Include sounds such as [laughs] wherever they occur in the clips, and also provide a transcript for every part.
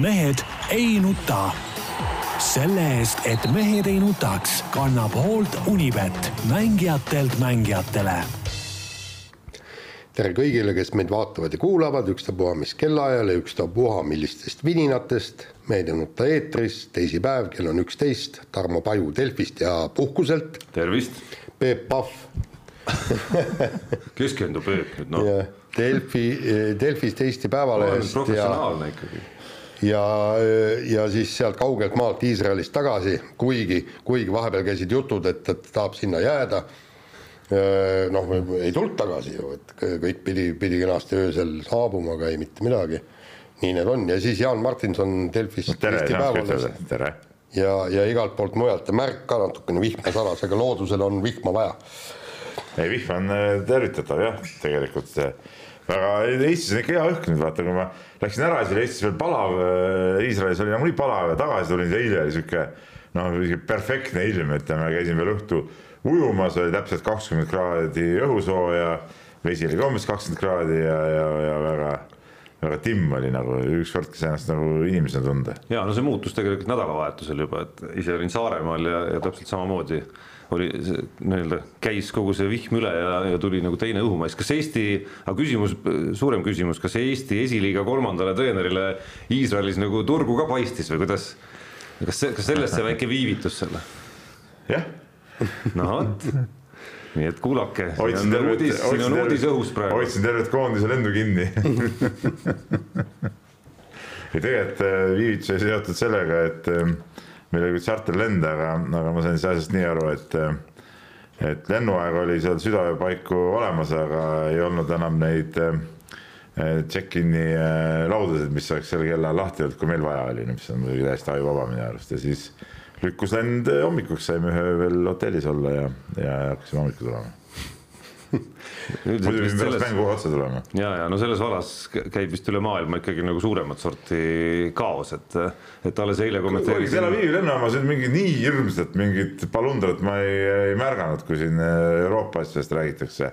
mehed ei nuta. selle eest, et mehed ei nutaks, kannab hoolt Unibet, mängijatelt mängijatele tere kõigile, kes meid vaatavad ja kuulavad, ükstapuha mis kellaajal ja ükstapuha millistest vidinatest. Mehed ei nuta eetris, teisipäev, kell on üksteist, Tarmo Paju Delfist ja puhkuselt. tervist. Peep Pahv. keskendu Peep nüüd noh. Delfi, Delfist Eesti Päevalehest. professionaalne ja, ikkagi ja, ja siis sealt kaugelt maalt Iisraelist tagasi, kuigi, kuigi vahepeal käisid jutud, et, et tahab sinna jääda noh, ei tulnud tagasi ju, et kõik pidi, pidi kenasti öösel saabuma, aga ei mitte midagi. nii need on ja siis Jaan Martinson Delfist. tere, tere. ja, ja igalt poolt mujalt ja märk ka natukene vihma sadas, aga loodusel on vihma vaja. ei, vihm on äh, tervitatav jah, tegelikult väga, Eestis on ikka hea õhk nüüd vaata, kui ma läksin ära, siis oli Eestis veel palav, äh, Iisraelis oli nagunii palav ja tagasi tulin, eile oli sihuke noh, perfektne ilm, ütleme, käisin veel õhtu ujumas oli täpselt kakskümmend kraadi õhusooja, vesi oli ka umbes kakskümmend kraadi ja, ja, ja väga väga timm oli nagu ükskord sai ennast nagu inimesena tunda. ja no see muutus tegelikult nädalavahetusel juba, et ise olin Saaremaal ja, ja täpselt samamoodi oli nii-öelda käis kogu see vihm üle ja, ja tuli nagu teine õhumaisk. kas Eesti, aga küsimus, suurem küsimus, kas Eesti esiliiga kolmandale treenerile Iisraelis nagu turgu ka paistis või kuidas? kas see, kas sellest see väike viivitus selle? jah no vot, nii et kuulake, siin on uudis, siin on uudis õhus praegu. hoidsin tervet koondise lendu kinni [laughs] ja tegelikult äh, viivitus oli seotud sellega, et äh, meil oli küll charterlend, aga, aga ma sain siis asjast nii aru, et et lennuaeg oli seal südaöö paiku olemas, aga ei olnud enam neid check-in'i laudasid, mis oleks sel kellaajal lahti olnud, kui meil vaja oli, mis on muidugi täiesti ajuvaba minu arust. Ja siis lükkus lend hommikuks, saime ühe veel hotellis olla ja, ja hakkasime hommikul tulema muidu pidime pärast mängu otsa tulema. ja, ja no selles vallas käib vist üle maailma ikkagi nagu suuremat sorti kaos, et, et alles eile kommenteerisin. Tel Avivi lennujaamas on mingi nii hirmsat mingit palundrat ma ei, ei märganud, kui siin Euroopa asjadest räägitakse.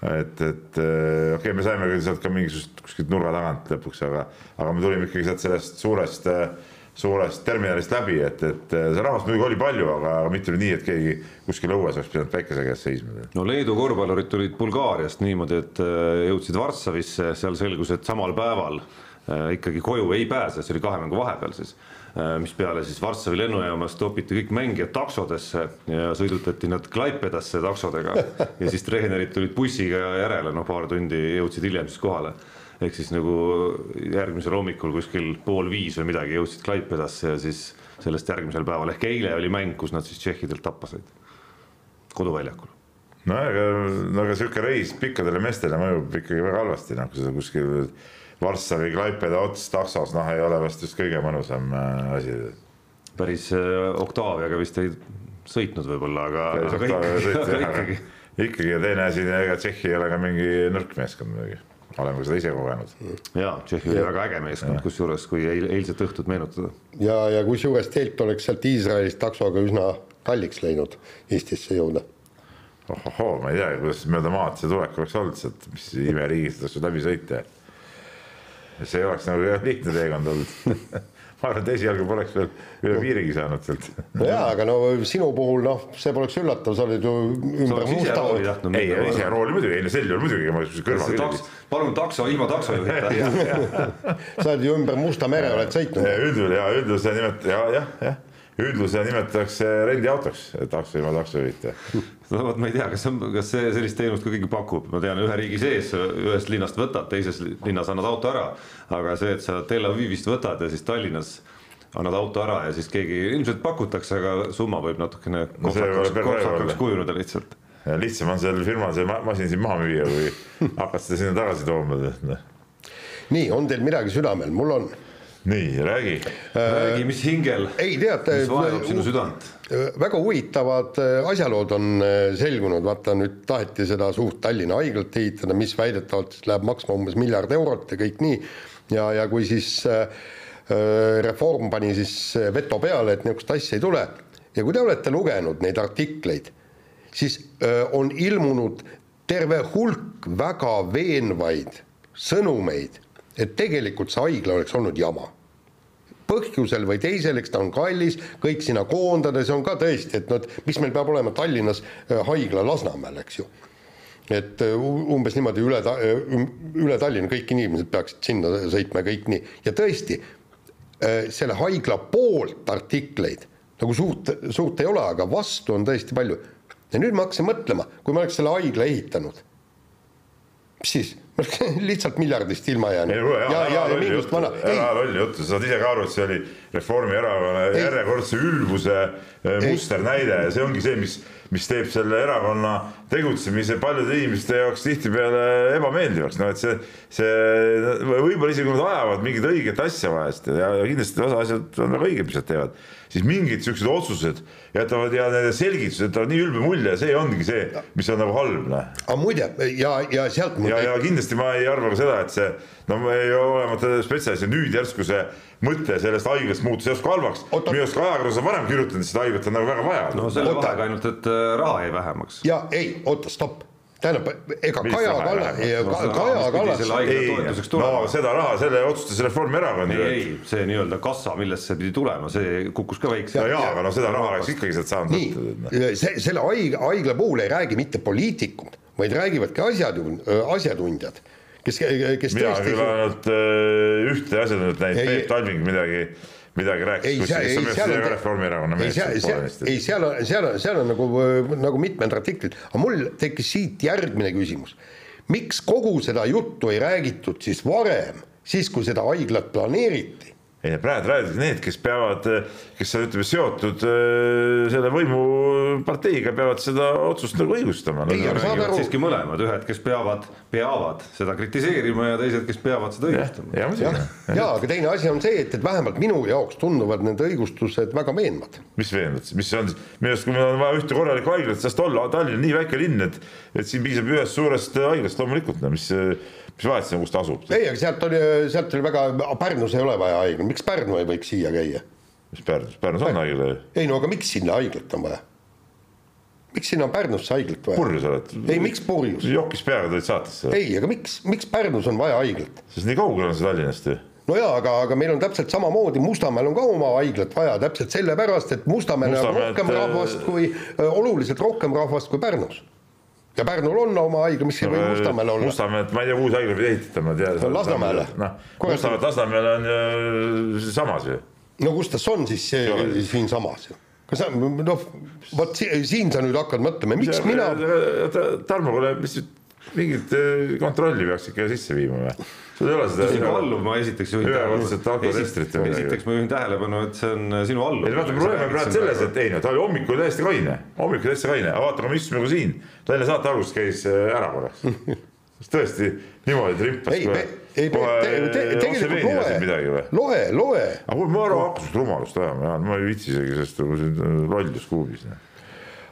et, et okei okay,, me saime sealt ka mingisugust kuskilt nurga tagant lõpuks, aga, aga me tulime ikkagi sealt sellest suurest äh, suurest terminalist läbi, et, et see rahvast muidugi oli palju, aga mitte nii, et keegi kuskil õues oleks pidanud päikese käes seisma. no Leedu korvpallurid tulid Bulgaariast niimoodi, et äh, jõudsid Varssavisse, seal selgus, et samal päeval äh, ikkagi koju ei pääse, see oli kahe mängu vahepeal siis mispeale siis Varssavi lennujaamast topiti kõik mängijad taksodesse ja sõidutati nad Klaipedasse taksodega [laughs] ja siis treenerid tulid bussiga järele, no paar tundi jõudsid hiljem siis kohale ehk siis nagu järgmisel hommikul kuskil pool viis või midagi jõudsid Klaipedasse ja siis sellest järgmisel päeval ehk eile oli mäng, kus nad siis tšehhidelt tappa said koduväljakul. no aga, no aga sihuke reis pikkadele meestele mõjub ikkagi väga halvasti, noh kui sa kuskil Varssavi, Klaipeda ots taksos, noh ei ole vast just kõige mõnusam äh, asi. päris äh, Octaviaga vist ei sõitnud võib-olla, aga, aga ikkagi, aga ikkagi. ikkagi ja teine asi, ega Tšehhi ei ole ka mingi nõrk meeskond muidugi oleme seda ise kogenud. ja Tšehhi oli väga äge meeskond, kusjuures kui eil, eilset õhtut meenutada. ja, ja kusjuures teilt oleks sealt Iisraelist taksoga üsna kalliks läinud Eestisse jõuda. ohohoo, ma ei tea, kuidas mööda maad see tulek oleks olnud sealt, mis imeriigist oleks läbi sõita. see oleks nagu lihtne teekond olnud [laughs] ma arvan, et esialgu poleks veel üle piirigi saanud sealt. no jaa, aga no sinu puhul noh, see poleks üllatav, sa olid ju ümber musta. ei, ise rooli muidugi, ei no sel juhul muidugi, ma kõrval taks, palun takso ilma taksojuhita [laughs] sa oled ju ümber Musta mere oled sõitnud. üldjuhul ja üldjuhul seda nimet- ja, jah, jah üldlusena nimetatakse rendiautoks, takso ilma taksojuhita. [laughs] no vot, ma ei tea, kas on, kas see sellist teenust ka keegi pakub, ma tean, ühe riigi sees ühest linnast võtad, teises linnas annad auto ära. aga see, et sa Tel Avivist võtad ja siis Tallinnas annad auto ära ja siis keegi ilmselt pakutakse, aga summa võib natukene no, kohtakaks kujuneda lihtsalt. lihtsam on sellel firmal see masin siin maha müüa, kui [laughs] hakata seda sinna tagasi tooma. nii, on teil midagi südamel, mul on nii, räägi. räägi, mis hingel, mis vaevab sinu südant? väga huvitavad äh, asjalood on äh, selgunud, vaata nüüd taheti seda suurt Tallinna haiglat ehitada, mis väidetavalt läheb maksma umbes miljard eurot ja kõik nii. ja, ja kui siis äh, reform pani siis veto peale, et niisugust asja ei tule ja kui te olete lugenud neid artikleid, siis on ilmunud terve hulk väga veenvaid sõnumeid et tegelikult see haigla oleks olnud jama. põhjusel või teisel, eks ta on kallis, kõik sinna koondada, see on ka tõesti, et noh, et miks meil peab olema Tallinnas äh, haigla Lasnamäel, eks ju et äh, umbes niimoodi üle, üle Tallinna kõik inimesed peaksid sinna sõitma ja kõik nii ja tõesti, selle haigla poolt artikleid nagu suurt, suurt ei ole, aga vastu on tõesti palju. ja nüüd ma hakkasin mõtlema, kui ma oleks selle haigla ehitanud, mis siis, [laughs] lihtsalt miljardist ilma jäänud. ja, ja, ja mingisugust vana, ära ei, lolli juttu, sa saad ise ka aru, et see oli Reformierakonna järjekordse ülbuse eh, musternäide ja see ongi see, mis, mis teeb selle erakonna tegutsemise paljude inimeste jaoks tihtipeale ebameeldivaks, no et see, see võib-olla isegi kui nad ajavad mingit õiget asja vahest ja, ja kindlasti osa asjad on väga õiged, mis nad teevad, siis mingid siuksed otsused jätavad ja need selgitused jätavad nii ülbe mulje see ongi see, mis on nagu halb, noh aga muide ja, ja sealt ja, ja kindlasti ma ei arva ka seda, et see, no ma ei ole spetsialist ja nüüd järsku see mõte sellest haiglast muutus järsku halvaks. Minu arust ka ajakirjandus on varem kirjutanud, et seda haiglat on nagu väga vaja. no selle vahega ainult, et äh, raha jäi vähemaks. ja ei, oota, stopp, tähendab, ega Millist Kaja Kallas, Kaja mis Kallas no seda raha, selle otsustas Reformierakond ei, ju. ei, see nii-öelda kassa, millest see pidi tulema, see kukkus ka väikse. no jaa, aga no seda raha oleks ikkagi sealt saanud nii, see, selle haigla, haigla puhul ei räägi mitte poliitikud, vaid räägivadki asjatund-, asjatundjad, kes, kes mina tõesti küll ainult äh, ühte asjatundjat näinud, Ei, Peep Talving midagi, midagi rääkis ei, kes on ei minu seal arust Reformierakonna ei mees seal, seal, ei seal on, seal on, seal on nagu, nagu mitmed artiklid, aga mul tekkis siit järgmine küsimus. miks kogu seda juttu ei räägitud siis varem, siis kui seda haiglat planeeriti? ei, praegu räägitakse need, kes peavad, kes on, ütleme, seotud äh, selle võimuparteiga, peavad seda otsust nagu õigustama. Aru- siiski mõlemad, ühed, kes peavad, peavad seda kritiseerima ja teised, kes peavad seda õigustama. ja jah muidugi,. ja aga teine asi on see, et, et vähemalt minu jaoks tunduvad need õigustused väga veenvad. mis veenvad, mis on, minu arust, kui meil on vaja ühte korralikku haiglat, sest olla Tallinn on nii väike linn, et, et siin piisab ühest suurest haiglast loomulikult, no mis, mis vahet siin, kus ta asub, ei, aga sealt oli, sealt oli väga, Pärnus ei ole vaja haiglat, miks Pärnu ei võiks siia käia? mis Pärnus, Pärnus on haigla ju, ei no aga miks sinna haiglat on vaja? miks sinna on Pärnusse haiglat vaja? purjus oled. ei, miks purjus? jokis peaga tulid saatesse, ei, aga miks, miks Pärnus on vaja haiglat? sest nii kaugel on see Tallinnast ju. no jaa, aga, aga meil on täpselt samamoodi, Mustamäel on ka oma haiglat vaja täpselt sellepärast, et Mustamäel on Mustamäelt, rohkem äh, rahvast kui, oluliselt rohkem rahvast kui Pärnus. Ja Pärnul on oma haigla, mis ei või Mustamäel olla. Mustamäed, ma ei tea, kuhu see haigla pidi ehitama, tead. Lasnamäele. noh, Kurat. Mustamäed, Lasnamäel on ju samas ju. no kus tas on siis see, siinsamas ju? kas sa, noh, vot si- siin sa nüüd hakkad mõtlema, miks mina, Tarmo, kuule, mis nüüd mingit eh, kontrolli peaks ikka sisse viima või? sul ei ole sinu seda. alluv, ma esiteks juhin midagi. esiteks ma juhin tähelepanu, et see on sinu alluv. ei vaata, probleem on praegu selles, et ei no ta oli hommikul täiesti kaine, hommikul täiesti kaine, aga vaata, kui me istusime ka siin, ta enne saate algust käis äh, ära korraks. [laughs] tõesti niimoodi trimpas ei, ei, tegelikult loe loe, loe. aga kuule, ma arvan, hakkas rumalust ajama, Jaan, ma ei viitsi isegi sellest nagu siin äh, lollus kuubis.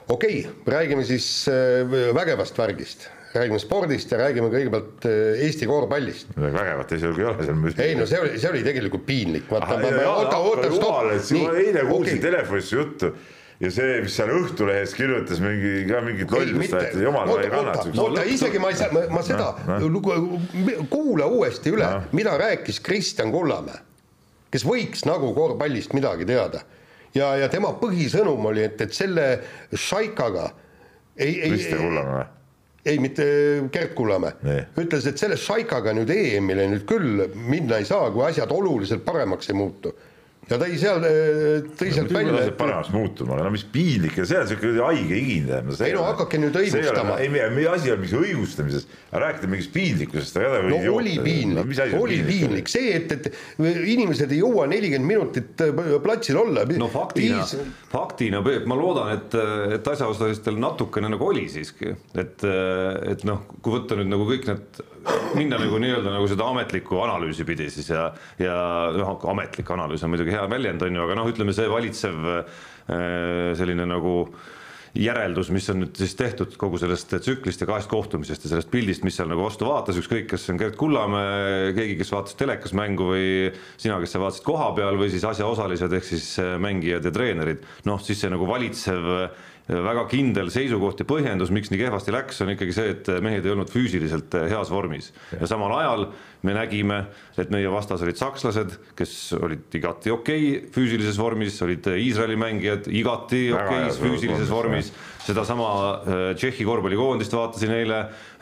okei okay,, räägime siis äh, vägevast värgist, räägime spordist ja räägime kõigepealt äh, Eesti korvpallist. midagi vägevat esialgu ei ole seal. ei no see oli, see oli tegelikult piinlik, vaata, oota, oota, stopp. eile kuulsin telefonis juttu ja see, mis seal Õhtulehes kirjutas mingi ka mingit lollust, et jumal, ma ei oota, kannata oota, isegi ma ei saa, ma seda kuula uuesti üle, mida rääkis Kristjan Kullamäe, kes võiks nagu korvpallist midagi teada. ja, ja tema põhisõnum oli, et, et selle Šaikaga ei, ei, Kristjan Kullamäe? Ei mitte Gerd Kullamäe Nii., ütles, et selle Šaikaga nüüd EM-ile nüüd küll minna ei saa, kui asjad oluliselt paremaks ei muutu. Ja tõi seal, tõi sealt välja, paremaks muutuma, no mis piinlik ja see on siuke haige higin. Ei no hakake nüüd õigustama. ei, meie asi on mingis õigustamises, rääkida mingist piinlikkusest. no oli piinlik, oli piinlik, see, et, et inimesed ei jõua nelikümmend minutit äh, platsil olla. no faktina, faktina Peep, ma loodan, et, et asjaosalistel natukene nagu oli siiski, et, et noh, kui võtta nüüd nagu kõik need, minna nagu nii-öelda nagu seda ametlikku analüüsi pidi siis ja, ja noh, ametlik analüüs on muidugi hea väljend, on ju, aga noh, ütleme see valitsev äh, selline nagu järeldus, mis on nüüd siis tehtud kogu sellest tsüklist ja kahest kohtumisest ja sellest pildist, mis seal nagu vastu vaatas, ükskõik, kas see on Gerd Kullamäe, keegi, kes vaatas telekas mängu või sina, kes sa vaatasid koha peal või siis asjaosalised ehk siis mängijad ja treenerid, noh siis see nagu valitsev väga kindel seisukoht ja põhjendus, miks nii kehvasti läks, on ikkagi see, et mehed ei olnud füüsiliselt heas vormis. Ja samal ajal me nägime, et meie vastas olid sakslased, kes olid igati okei okay, füüsilises vormis, olid Iisraeli mängijad igati okeis okay, füüsilises vormis, sedasama äh, Tšehhi korvpallikoondist vaatasin eile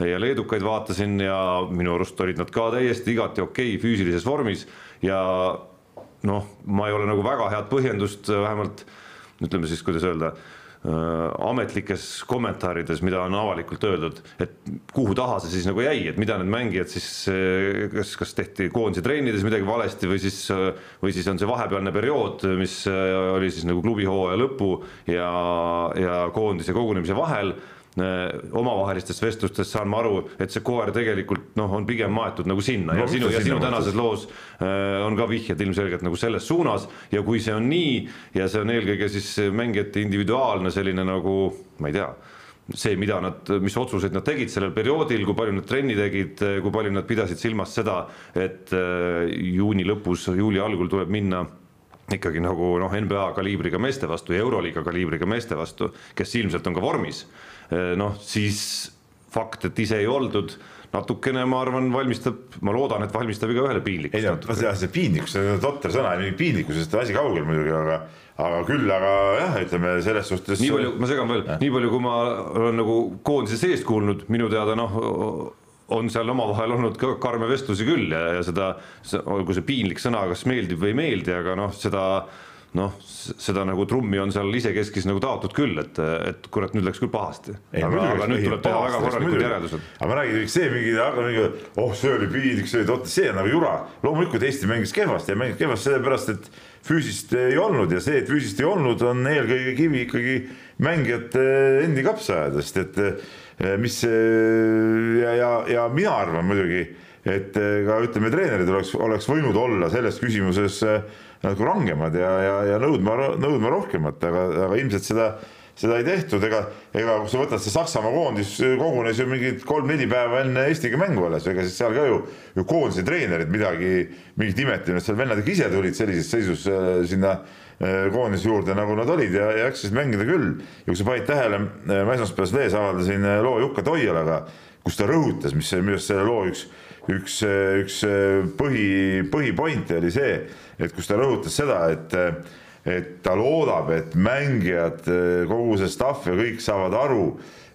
ja leedukaid vaatasin ja minu arust olid nad ka täiesti igati okei okay, füüsilises vormis. Ja noh, ma ei ole nagu väga head põhjendust vähemalt ütleme siis, kuidas öelda ametlikes kommentaarides, mida on avalikult öeldud, et kuhu taha see siis nagu jäi, et mida need mängijad siis, äh, kas, kas tehti koondise treenides midagi valesti või siis, äh, või siis on see vahepealne periood, mis oli siis nagu klubihooaja lõpu ja, ja koondise kogunemise vahel Äh, omavahelistest vestlustest saan ma aru, et see koer tegelikult noh, on pigem maetud nagu sinna. No, ja sinu ja sinu tänases loos äh, on ka vihjed ilmselgelt nagu selles suunas. Ja kui see on nii ja see on eelkõige siis mängijate individuaalne selline nagu ma ei tea see, mida nad, mis otsuseid nad tegid sellel perioodil, kui palju nad trenni tegid, kui palju nad pidasid silmas seda, et äh, juuni lõpus, juuli algul tuleb minna ikkagi nagu noh, NBA kaliibriga meeste vastu ja Euroliiga kaliibriga meeste vastu, kes ilmselt on ka vormis noh, siis fakt, et ise ei oldud, natukene, ma arvan, valmistab, ma loodan, et valmistab igaühele piinlikkust. ei no see, see piinlikkus, see on totter sõna, piinlikkusest on asi kaugel muidugi, aga aga küll, aga jah, ütleme selles suhtes. nii palju, ma segan veel, nii palju, kui ma olen nagu koondise seest kuulnud, minu teada noh, on seal omavahel olnud ka karme vestlusi küll ja, ja seda, olgu see piinlik sõna, kas meeldib või ei meeldi, aga noh, seda noh, seda nagu trummi on seal isekeskis nagu taotud küll, et, et kurat, nüüd läks küll pahasti. aga, aga nüüd tuleb teha väga korralikud järeldused. aga ma räägin, see mingi, mingi, oh, see oli piinlik, see oli totter, see on nagu jura. loomulikult Eesti mängis kehvasti ja mängis kehvasti sellepärast, et füüsist ei olnud ja see, et füüsist ei olnud, on eelkõige kivi ikkagi mängijate endi kapsaaedast, et eh, mis ja, ja, ja mina arvan muidugi, et eh, ka ütleme, treenerid oleks, oleks võinud olla selles küsimuses äh, nagu rangemad ja, ja, ja nõudma, nõudma rohkemat, aga, aga ilmselt seda, seda ei tehtud, ega, ega kui sa võtad see Saksamaa koondis kogunes ju mingid kolm-neli päeva enne Eestiga mängu alles, ega siis seal ka ju, ju koondise treenerid midagi, mingit imet ei olnud, seal vennad ikka ise tulid sellises seisus äh, sinna äh, koondise juurde, nagu nad olid. Ja, ja jaksasid mängida küll. ja kui sa panid tähele, äh, ma esmaspäevas lees avaldasin loo Jukka Toialaga, kus ta rõhutas, mis, minu arust selle loo üks, üks, üks põhi, põhipointe oli see et kus ta rõhutas seda, et et ta loodab, et mängijad, kogu see staff ja kõik saavad aru,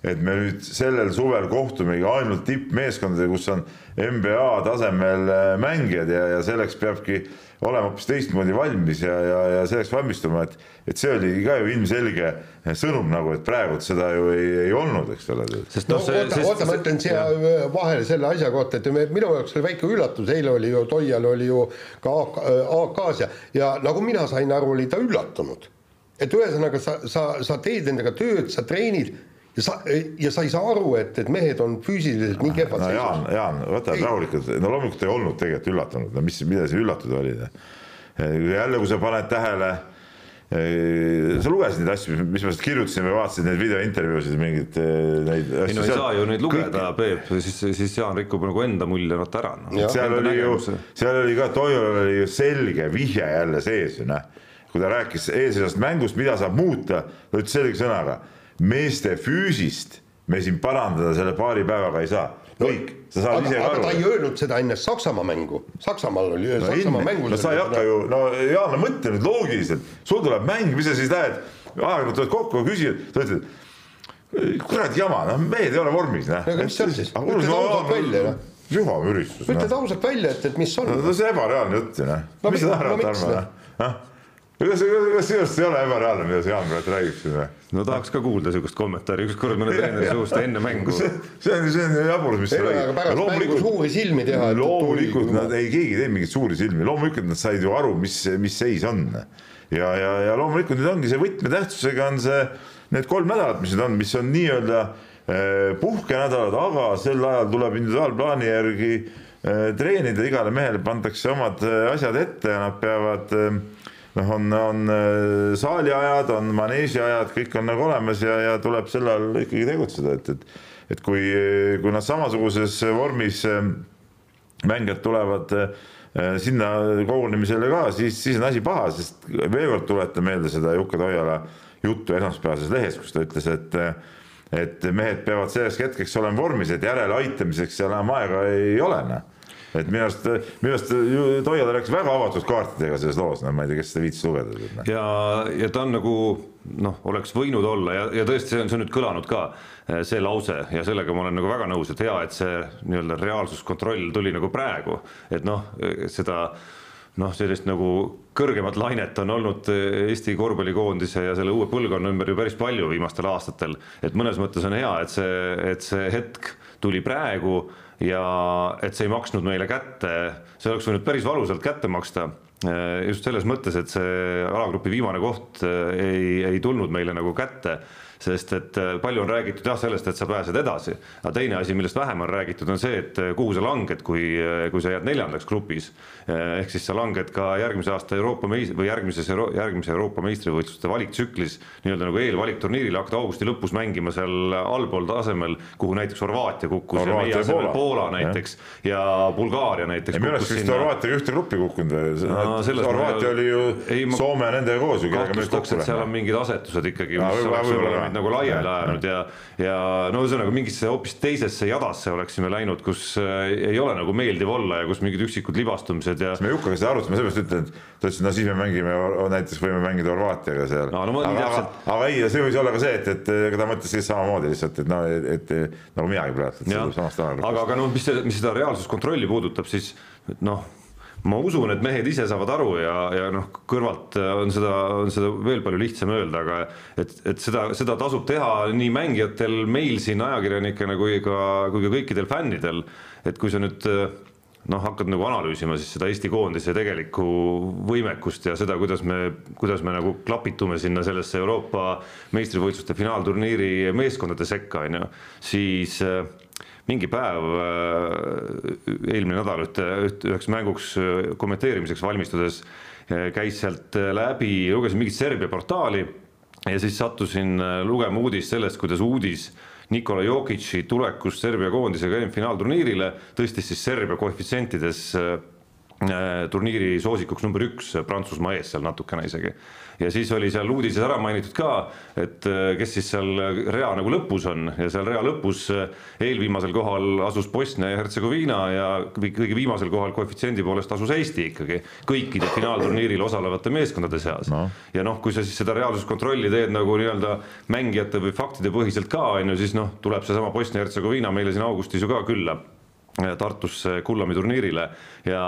et me nüüd sellel suvel kohtumegi ainult tippmeeskondadega, kus on NBA tasemel mängijad ja, ja selleks peabki olema hoopis teistmoodi valmis ja, ja, ja selleks valmistuma, et, et see oli ka ju ilmselge sõnum nagu, et praegu seda ju ei, ei olnud, eks ole. sest noh, see. oota, oota, ma ütlen siia vahele selle asja kohta, et minu jaoks oli väike üllatus, eile oli ju Toial oli ju ka AK-s ja, ja nagu mina sain aru, oli ta üllatunud. et ühesõnaga sa, sa, sa teed endaga tööd, sa treenid ja sa, ja sa ei saa aru, et, et mehed on füüsiliselt nii kehvad no, seisus. Jaan, Jaan, võta rahulikult, no loomulikult ei olnud tegelikult üllatunud, no mis, mida see üllatuda oli. jälle, kui sa paned tähele, sa lugesid neid asju, mis kirjutasin või vaatasid neid videointervjuusid, mingeid neid asju. ei no ei saa ju neid lugeda, Peep, siis, siis Jaan rikub nagu enda mulje vaata ära no.. seal oli ju, seal oli ka, Toival oli ju selge vihje jälle sees ju noh, kui ta rääkis eelsesest mängust, mida saab muuta, ta ütles selge sõnaga meeste füüsist me siin parandada selle paari päevaga ei saa. kõik, sa saad aga, ise ka aru. ta ei öelnud seda enne Saksamaa mängu, Saksamaal oli no, Saksamaa mängu. no sa ei hakka ju, no Jaan, no mõtle nüüd loogiliselt, sul tuleb mäng, mis sa siis lähed, aeg-ajalt tuled kokku, küsid, sa ütled, kurat jama, noh, mehed ei ole vormis, noh. aga mis on siis, ütled ausalt välja, noh süvamüristus. ütled no. ausalt välja, et, et mis on. no see on ebareaalne jutt ju noh no,. mis sa arvad, Tarmo, noh? Kas, kas sinu arust ei ole ebareaalne, mida see Jaan praegu räägib siin või? no tahaks ka kuulda niisugust kommentaari ükskord mõne treeneri suust enne mängu. see, on, see on jaburus, mis sa räägid. pärast mängu suuri silmi teha. loomulikult nad ei, keegi ei teinud mingeid suuri silmi, loomulikult nad said ju aru, mis, mis seis on. ja, ja, ja loomulikult nüüd ongi see võtmetähtsusega on see, need kolm nädalat, mis nüüd on, mis on nii-öelda eh, puhkenädalad, aga sel ajal tuleb individuaalplaani järgi eh, treenida, igale mehele pandakse omad eh, asjad ette ja nad peavad äh, noh, on, on äh, saaliajad, on maneežiajad, kõik on nagu olemas ja, ja tuleb sel ajal ikkagi tegutseda, et, et et kui, kui nad samasuguses vormis äh, mängijad tulevad äh, sinna kogunemisele ka, siis, siis on asi paha, sest veel kord tuletan meelde seda Jukke Toiala juttu esmaspäevases lehes, kus ta ütles, et et mehed peavad selleks hetkeks olema vormis, et järeleaitamiseks enam aega ei ole, noh et minu arust, minu arust Toiala rääkis väga avatud kaartidega selles loos, no ma ei tea, kes seda viitsis lugeda. Noh. ja, ja ta on nagu noh, oleks võinud olla ja, ja tõesti, see on, see on nüüd kõlanud ka, eh, see lause ja sellega ma olen nagu väga nõus, et hea, et see nii-öelda reaalsuskontroll tuli nagu praegu, et noh, seda noh, sellist nagu kõrgemat lainet on olnud Eesti korvpallikoondise ja selle uue põlvkonna ümber ju päris palju viimastel aastatel, et mõnes mõttes on hea, et see, et see hetk tuli praegu ja et see ei maksnud meile kätte, see oleks võinud päris valusalt kätte maksta. Eh, just selles mõttes, et see alagrupi viimane koht eh, ei, ei tulnud meile nagu kätte sest et äh, palju on räägitud jah sellest, et sa pääsed edasi, aga teine asi, millest vähem on räägitud, on see, et äh, kuhu sa langed, kui, äh, kui sa jääd neljandaks grupis. ehk siis sa langed ka järgmise aasta Euroopa meis- või järgmises Euro järgmise Euroopa meistrivõistluste valiktsüklis nii-öelda nagu eelvalikturniiril hakata augusti lõpus mängima seal allpool tasemel, kuhu näiteks Horvaatia kukkus Horvaatia ja meie asemel Poola, Poola näiteks ja, ja Bulgaaria näiteks. minu arust vist Horvaatiaga ühte gruppi kukkunud või no,? Horvaatia oli ju ei, Soome ja nendega koos ju. kahtlustaks, et seal on mingid asetused ikkagi, oleks võib-olla meid nagu laiali ajanud ja, ja no ühesõnaga mingisse hoopis teisesse jadasse oleksime läinud, kus äh, ei ole nagu meeldiv olla ja kus mingid üksikud libastumised ja. me Jukaga seda arutasime, sellepärast ütlen, et ta ütles, et no siis me mängime näiteks võime mängida Horvaatiaga seal no,. No, aga, aga, aga ei, see võis olla ka see, et, et ega ta mõtles siis samamoodi lihtsalt, et noh, et nagu minagi praegu. aga, aga noh, mis, mis seda reaalsuskontrolli puudutab, siis noh ma usun, et mehed ise saavad aru ja, ja noh, kõrvalt on seda, on seda veel palju lihtsam öelda, aga et, et seda, seda tasub teha nii mängijatel, meil siin ajakirjanikena kui ka, kui ka kõikidel fännidel. et kui sa nüüd noh, hakkad nagu analüüsima siis seda Eesti koondise tegelikku võimekust ja seda, kuidas me, kuidas me nagu klapitume sinna sellesse Euroopa meistrivõistluste finaalturniiri meeskondade sekka, on ju, siis äh, mingi päev äh, eelmine nädal ühte, üheks mänguks äh, kommenteerimiseks valmistudes äh, käis sealt läbi, lugesin mingit Serbia portaali ja siis sattusin lugema uudist sellest, kuidas uudis Nikola Jokic'i tulekust Serbia koondisega EM-finaalturniirile tõstis siis Serbia koefitsientides turniiri soosikuks number üks Prantsusmaa ees seal natukene isegi ja siis oli seal uudises ära mainitud ka, et äh, kes siis seal rea nagu lõpus on. Ja seal rea lõpus äh, eelviimasel kohal asus Bosnia ja Hertsegoviina ja kõige viimasel kohal koefitsiendi poolest asus Eesti ikkagi kõikide finaalturniiril osalevate meeskondade seas. No.. ja noh, kui sa siis seda reaalsuskontrolli teed nagu nii-öelda mängijate või faktide põhiselt ka on ju, siis noh, tuleb seesama Bosnia-Hertsegoviina meile siin augustis ju ka külla Tartusse Kullami turniirile ja,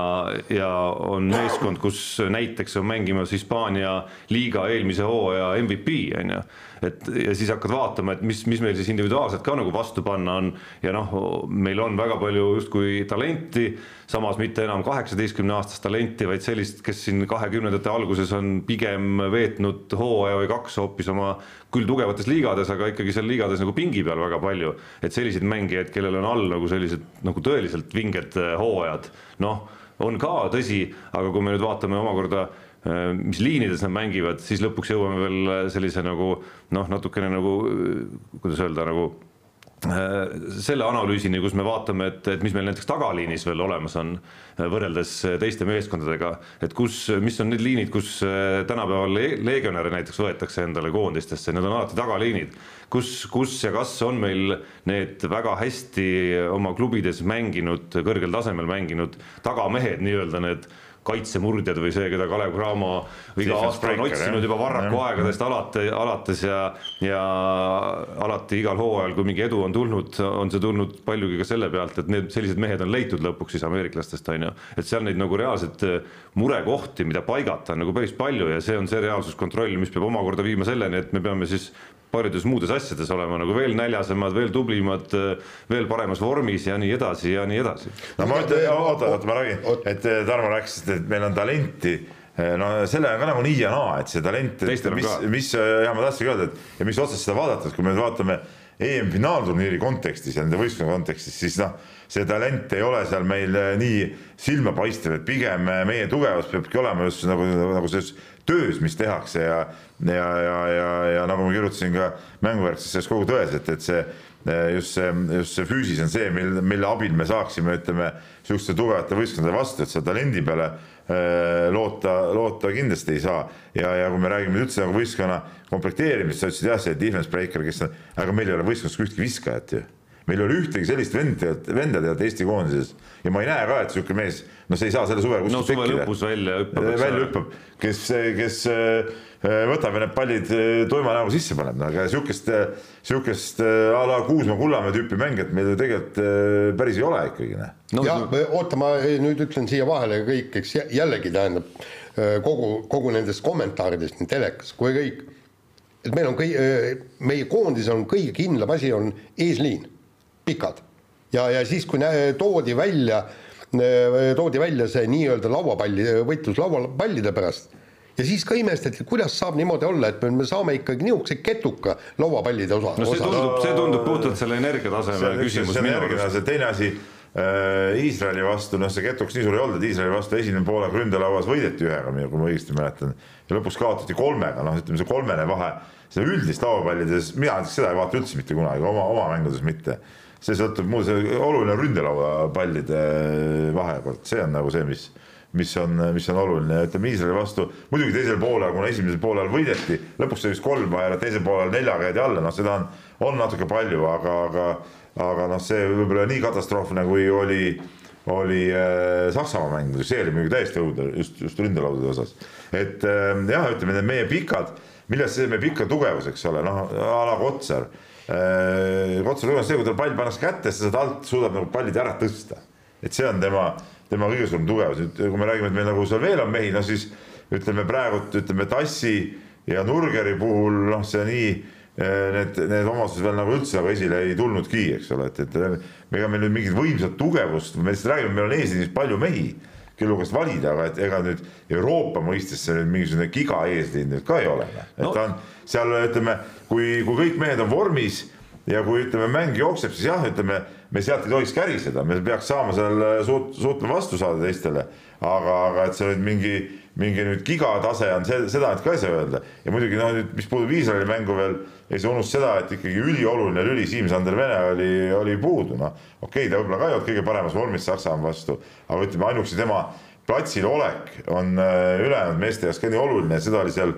ja on meeskond, kus näiteks on mängimas Hispaania liiga eelmise hooaja MVP on ju et ja siis hakkad vaatama, et mis, mis meil siis individuaalselt ka nagu vastu panna on. Ja noh, meil on väga palju justkui talenti, samas mitte enam kaheksateistkümne aastast talenti, vaid sellist, kes siin kahekümnendate alguses on pigem veetnud hooaja või kaks hoopis oma küll tugevates liigades, aga ikkagi seal liigades nagu pingi peal väga palju, et selliseid mängijaid, kellel on all nagu sellised nagu tõeliselt vinged hooajad, noh, on ka tõsi, aga kui me nüüd vaatame omakorda mis liinides nad mängivad, siis lõpuks jõuame veel sellise nagu noh, natukene nagu kuidas öelda, nagu äh, selle analüüsini, kus me vaatame, et, et mis meil näiteks tagaliinis veel olemas on äh, võrreldes teiste meeskondadega, et kus, mis on need liinid, kus tänapäeval legionäre näiteks võetakse endale koondistesse, need on alati tagaliinid, kus, kus ja kas on meil need väga hästi oma klubides mänginud, kõrgel tasemel mänginud tagamehed, nii-öelda need kaitsemurdjad või see, keda Kalev Cramo iga aasta on otsinud juba Varraku aegadest alati, alates ja, ja alati igal hooajal, kui mingi edu on tulnud, on see tulnud paljugi ka selle pealt, et need sellised mehed on leitud lõpuks siis ameeriklastest on ju, et seal neid nagu reaalseid murekohti, mida paigata on nagu päris palju ja see on see reaalsuskontroll, mis peab omakorda viima selleni, et me peame siis paljudes muudes asjades olema nagu veel näljasemad, veel tublimad, veel paremas vormis ja nii edasi ja nii edasi. no ma ütlen, oota, oota, ma räägin, et eh, Tarmo rääkis, et meil on talenti. Eh, no selle on ka nagu nii ja naa, et see talent, mis, mis, jah, ma tahtsingi öelda, et ja mis otsast seda vaadata, et kui me nüüd vaatame EM-finaalturniiri kontekstis ja nende võistkonna kontekstis, siis noh, see talent ei ole seal meil nii silmapaistev, et pigem meie tugevus peabki olema just nagu, nagu selles töös, mis tehakse ja ja, ja, ja, ja nagu ma kirjutasin ka mänguvärkses selles kogu tões, et, et see just see, just see füüsis on see, mille, mille abil me saaksime, ütleme, niisuguste tugevate võistkondade vastu, et seda talendi peale Äh, loota, loota kindlasti ei saa. ja, ja kui me räägime üldse nagu võistkonna komplekteerimist, sa ütlesid jah, see defense breaker, kes on, aga meil ei ole võistkonnas ka ühtegi viskajat ju meil ei ole ühtegi sellist venda, venda tead Eesti koondises ja ma ei näe ka, et niisugune mees, no see ei saa selle suve kuskil no, tekkida. lõpus välja hüppab. välja hüppab, kes, kes äh, võtab ja need pallid äh, tuima näoga sisse paneb, no aga niisugust, niisugust a la Kuusma Kullamäe tüüpi mängijat meil ju tegelikult päris ei ole ikkagi, noh no,. ja oota, ma nüüd ütlen siia vahele kõik, eks jällegi tähendab kogu, kogu nendest kommentaaridest nii telekas kui kõik, et meil on kõi-, meie koondis on kõige kindlam asi on eesliin pikad. ja, ja siis, kui nä-, toodi välja, toodi välja see nii-öelda lauapalli, võitlus lauapallide pärast, ja siis ka imestati, kuidas saab niimoodi olla, et me saame ikkagi niisuguse ketuka lauapallide osa. no see tundub, see tundub puhtalt selle energiataseme küsimus. see on energiatase, teine asi äh, Iisraeli vastu, noh, see ketuks nii suur ei olnud, et Iisraeli vastu esimene poole ründalauas võideti ühega, kui ma õigesti mäletan. ja lõpuks kaotati kolmega, noh, ütleme see kolmene vahe, seda üldist lauapallides, mina näiteks seda ei vaata üldse mitte kunagi, oma, oma mängudes mitte see sõltub muuseas, oluline ründelaupallide vahekord, see on nagu see, mis, mis on, mis on oluline, ütleme Iisraeli vastu, muidugi teisel poolel, kuna esimesel poolel võideti, lõpuks sai vist kolm vaja, teisel poolel neljaga jäid alla, noh, seda on, on natuke palju, aga, aga, aga noh, see võib-olla nii katastroofne, kui oli, oli äh, Saksamaa mäng, see oli muidugi täiesti õudne just, just ründelaudade osas. et äh, jah, ütleme need meie pikad, milles see meie pika tugevus, eks ole, noh a la Kotsar Kotsar äh, Lugas see, kui tal pall pannakse kätte, siis ta alt suudab nagu pallid ära tõsta. et see on tema, tema kõige suurem tugevus, nüüd kui me räägime, et meil nagu seal veel on mehi, no siis ütleme praegult ütleme Tassi ja Nurgeri puhul noh, see nii äh, need, need omadused veel nagu üldse nagu esile ei tulnudki, eks ole, et, et ega meil nüüd mingit võimsat tugevust, me lihtsalt räägime, meil on eesliinis palju mehi kelle käest valida, aga et ega nüüd Euroopa mõistes see nüüd mingisugune giga eesliin nüüd ka ei ole, noh. et no. ta on seal ütleme, kui, kui kõik mehed on vormis ja kui ütleme, mäng jookseb, siis jah, ütleme, me sealt ei tohiks käriseda, me peaks saama seal suut-, suutma vastu saada teistele, aga, aga et see nüüd mingi, mingi nüüd gigatase on, see, seda nüüd ka ei saa öelda. ja muidugi noh, nüüd mis puudub Iisraeli mängu veel, ei saa unustada seda, et ikkagi ülioluline lüli Siim-Sander Vene oli, oli puudu, noh. okei okay,, ta võib-olla ka ei olnud kõige paremas vormis Saksamaa vastu, aga ütleme, ainuüksi tema platsil olek on äh, ülejäänud meeste jaoks ka nii oluline, seda oli seal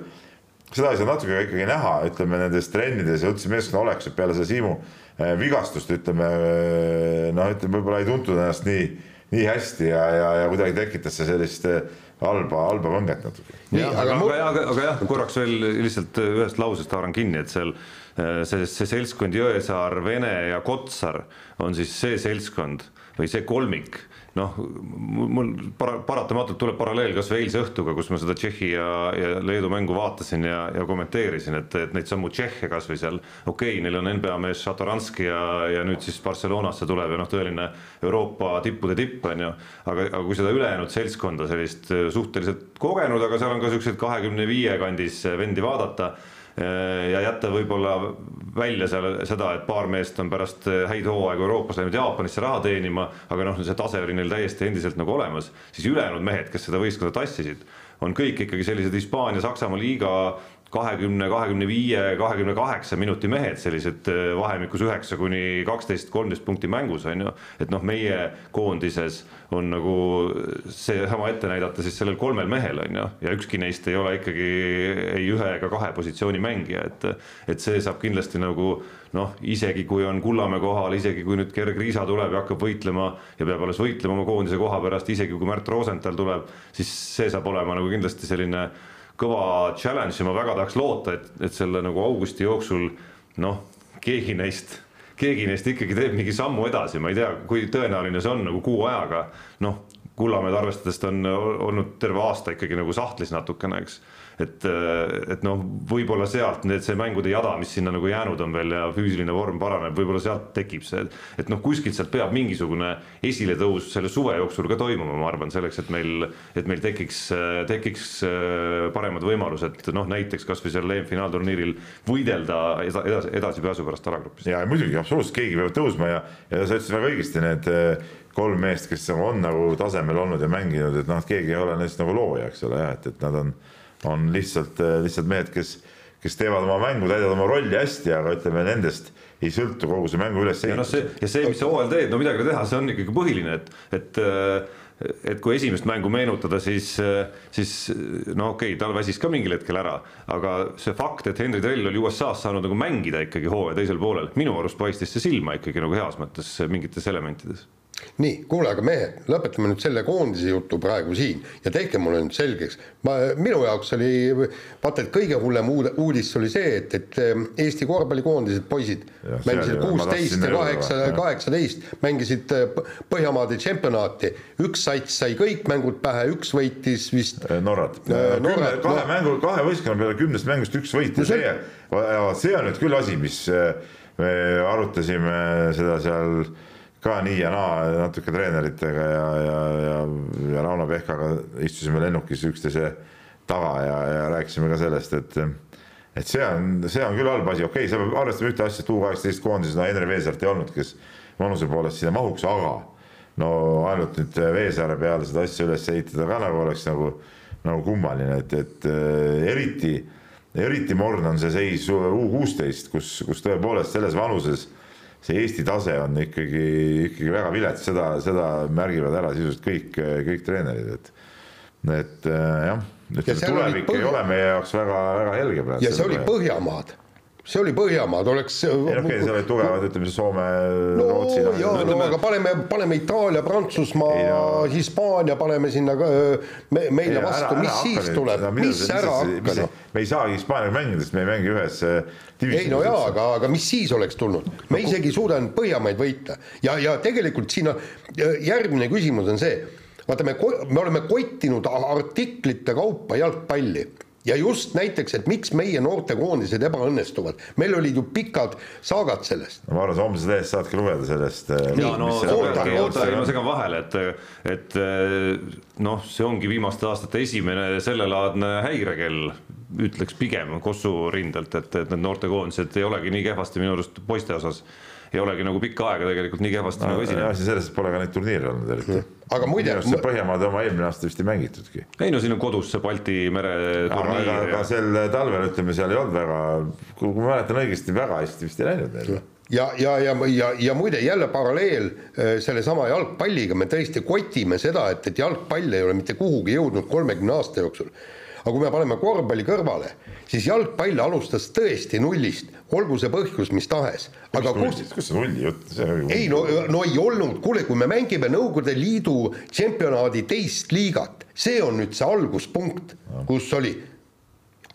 seda ei saa natuke ikkagi näha, ütleme nendes trennides ja üldse meeskonna olekus, et peale seda Siimu äh, vigastust ütleme äh, noh, ütleme võib-olla ei tuntud ennast nii, nii hästi ja, ja, ja kuidagi tekitas see sellist äh, halba, halba võnget natuke. nii, aga, aga, aga, aga jah, korraks veel lihtsalt ühest lausest haaran kinni, et seal see, see seltskond Jõesaar, Vene ja Kotsar on siis see seltskond või see kolmik noh, mul para-, paratamatult tuleb paralleel kas või eilse õhtuga, kus ma seda Tšehhi ja, ja Leedu mängu vaatasin ja, ja kommenteerisin, et, et neid samu Tšehhe kas või seal, okei okay,, neil on NBA mees Šatoranski ja, ja nüüd siis Barcelonasse tuleb ja noh, tõeline Euroopa tippude tipp, on ju, aga, aga kui seda ülejäänud seltskonda, sellist suhteliselt kogenud, aga seal on ka niisuguseid kahekümne viie kandis vendi vaadata ja jätta võib-olla välja seal seda, et paar meest on pärast häid hooaegu Euroopas läinud Jaapanisse raha teenima, aga noh, see tase oli neil täiesti endiselt nagu olemas, siis ülejäänud mehed, kes seda võistkonda tassisid, on kõik ikkagi sellised Hispaania, Saksamaa liiga kahekümne, kahekümne viie, kahekümne kaheksa minuti mehed, sellised äh, vahemikus üheksa kuni kaksteist, kolmteist punkti mängus on ju. et noh, meie koondises on nagu seesama ette näidata siis sellel kolmel mehel on ju, ja ükski neist ei ole ikkagi ei ühe ega kahe positsiooni mängija, et. et see saab kindlasti nagu noh, isegi kui on Kullamäe kohal, isegi kui nüüd Gerg Riisa tuleb ja hakkab võitlema ja peab alles võitlema oma koondise koha pärast, isegi kui Märt Rosenthal tuleb, siis see saab olema nagu kindlasti selline kõva challenge ja ma väga tahaks loota, et, et selle nagu augusti jooksul noh, keegi neist, keegi neist ikkagi teeb mingi sammu edasi, ma ei tea, kui tõenäoline see on nagu kuu ajaga, noh, Kullamäed arvestades ta on olnud terve aasta ikkagi nagu sahtlis natukene, eks et, et noh, võib-olla sealt need, see mängude jada, mis sinna nagu jäänud on veel ja füüsiline vorm paraneb, võib-olla sealt tekib see, et noh, kuskilt sealt peab mingisugune esiletõus selle suve jooksul ka toimuma, ma arvan, selleks, et meil, et meil tekiks, tekiks äh, paremad võimalused, noh näiteks kasvõi seal EM-finaalturniiril võidelda edasi, edasipääsu pärast alagrupis. ja muidugi absoluutselt keegi peab tõusma ja, ja sa ütlesid väga õigesti, need äh, kolm meest, kes on nagu tasemel olnud ja mänginud, et noh, keegi ei ole neist nagu looja, eks ole, jah, et, et nad on on lihtsalt, äh, lihtsalt mehed, kes, kes teevad oma mängu, täidavad oma rolli hästi, aga ütleme nendest ei sõltu kogu see mängu ülesehitus. ja noh, see ja see, mis sa hooajal teed, no midagi teha, see on ikkagi põhiline, et, et äh, et kui esimest mängu meenutada, siis, äh, siis no okei okay,, tal väsis ka mingil hetkel ära, aga see fakt, et Henry Trell oli USA-s saanud nagu mängida ikkagi hooaja teisel poolel, minu arust paistis see silma ikkagi nagu heas mõttes mingites elementides nii, kuule, aga mehed, lõpetame nüüd selle koondise jutu praegu siin ja tehke mulle nüüd selgeks. ma, minu jaoks oli, vaata, et kõige hullem uudis oli see, et, et ehm, Eesti korvpallikoondised poisid ja, mängisid kuusteist ja kaheksa, kaheksateist, mängisid eh, Põhjamaade tšempionaati. üks sats sai kõik mängud pähe, üks võitis vist. Eh, Norrat äh,. Norrat kahe no. mängu, kahe võistkonna peale kümnest mängust üks võit ja see, see on nüüd küll asi, mis me arutasime seda seal ka nii ja naa natuke treeneritega ja, ja, ja, ja Rauno Pehkaga istusime lennukis üksteise taga ja, ja rääkisime ka sellest, et et see on, see on küll halb asi, okei okay,, sa pead arvestama ühte asja, et U kaheksateist koondises, no Henri Veesaart ei olnud, kes vanuse poolest sinna mahuks, aga no ainult nüüd Veesaare peale seda asja üles ehitada ka nagu oleks nagu, nagu kummaline, et, et eriti, eriti morn on see seis U kuusteist, kus, kus tõepoolest selles vanuses see Eesti tase on ikkagi, ikkagi väga vilets, seda, seda märgivad ära sisuliselt kõik, kõik treenerid, et, et jah, ütleme tulevik põh... ei ole meie jaoks väga, väga helge praegu. ja see oli Põhjamaad see oli Põhjamaad, oleks. ei no okei seal olid tugevad, ütleme siis Soome no,, Rootsi. ja no, no aga paneme, paneme Itaalia, Prantsusmaa no., Hispaania paneme sinna ka me, meile ei, vastu, mis ära siis nüüd, tuleb, mis ära hakka noh. me ei saagi Hispaaniaga mängida, sest me ei mängi ühes divisionis. ei no jaa, aga, aga mis siis oleks tulnud, me no, isegi ei suudanud Põhjamaid võita ja, ja tegelikult siin on järgmine küsimus on see vaata, me, me oleme kottinud artiklite kaupa jalgpalli ja just näiteks, et miks meie noortekoondised ebaõnnestuvad, meil olid ju pikad saagad sellest. ma arvan, sa homses lehes saadki lugeda sellest. Äh, ja no oota, oota, ma segan vahele, et, et äh, noh, see ongi viimaste aastate esimene sellelaadne häirekell, ütleks pigem Kossu rindelt, et, et need noortekoondised ei olegi nii kehvasti minu arust poiste osas ei olegi nagu pikka aega tegelikult nii kehvasti no, nagu esinenud. asi selles, et pole ka neid turniire olnud eriti. aga muide. Põhjamaade oma eelmine aasta vist ei mängitudki. ei no siin on kodus see Balti mere turniir. aga, aga sel talvel ütleme, seal ei olnud väga, kui ma mäletan õigesti, väga hästi vist ei läinud neil ja, ja, ja, ja, ja muide jälle paralleel äh, sellesama jalgpalliga, me tõesti kotime seda, et, et jalgpall ei ole mitte kuhugi jõudnud kolmekümne aasta jooksul aga kui me paneme korvpalli kõrvale, siis jalgpall alustas tõesti nullist, olgu see põhjus mis tahes. aga kus, kus see nulli jutt, see on ei no, no ei olnud, kuule, kui me mängime Nõukogude Liidu tšempionaadi teist liigat, see on nüüd see alguspunkt, kus oli.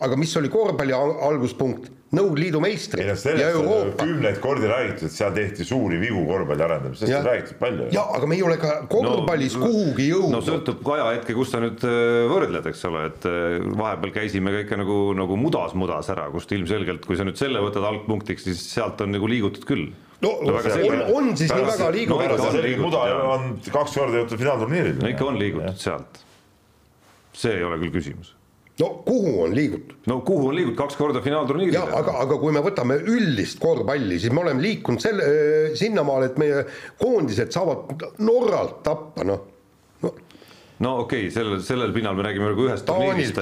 aga mis oli korvpalli alguspunkt Nõukogude Liidu meistrid ja Euroopa. kümneid kordi räägitud, et seal tehti suuri vigu korvpalli arendamisel, sellest on räägitud palju. ja aga me ei ole ka korvpallis no, kuhugi jõudnud. no sõltub ka ajahetke, kus sa nüüd äh, võrdled, eks ole, et äh, vahepeal käisime ka ikka nagu, nagu mudas-mudas ära, kust ilmselgelt, kui sa nüüd selle võtad algpunktiks, siis sealt on nagu liigutud küll no, no on, on siis nii väga liigutud no,? muda on kaks korda jõutud finaalturniiril. no ikka on liigutud sealt. see ei ole küll küsimus no kuhu on liigutud? no kuhu on liigutud, kaks korda finaalturniirile. jah, aga, aga kui me võtame üldist korvpalli, siis me oleme liikunud selle, sinnamaale, et meie koondised saavad Norralt tappa, noh no. no okei okay,, sellel, sellel pinnal me räägime nagu ühest turniirist,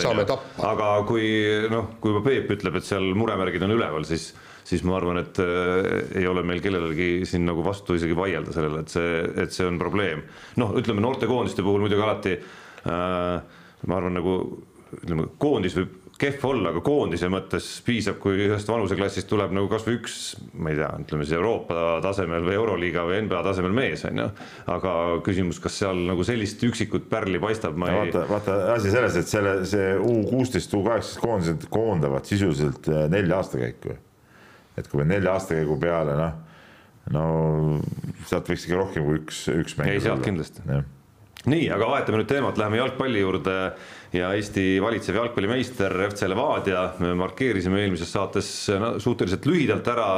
aga kui noh, kui juba Peep ütleb, et seal muremärgid on üleval, siis siis ma arvan, et äh, ei ole meil kellelgi siin nagu vastu isegi vaielda sellele, et see, et see on probleem. noh, ütleme noortekoondiste puhul muidugi alati äh, ma arvan, nagu ütleme, koondis võib kehv olla, aga koondise mõttes piisab, kui ühest vanuseklassist tuleb nagu kasvõi üks, ma ei tea, ütleme siis Euroopa tasemel või Euroliiga või NBA tasemel mees, on ju. aga küsimus, kas seal nagu sellist üksikut pärli paistab, ma ei. vaata, vaata asi selles, et selle, see U kuusteist, U kaheksateist koondised koondavad sisuliselt äh, nelja aastakäiku. et kui me nelja aastakäigu peale, noh, no sealt võiks ikka rohkem kui üks, üks mäng. ei, sealt kindlasti nii, aga vahetame nüüd teemat, läheme jalgpalli juurde. Ja Eesti valitsev jalgpallimeister FC Levadia, me markeerisime eelmises saates suhteliselt lühidalt ära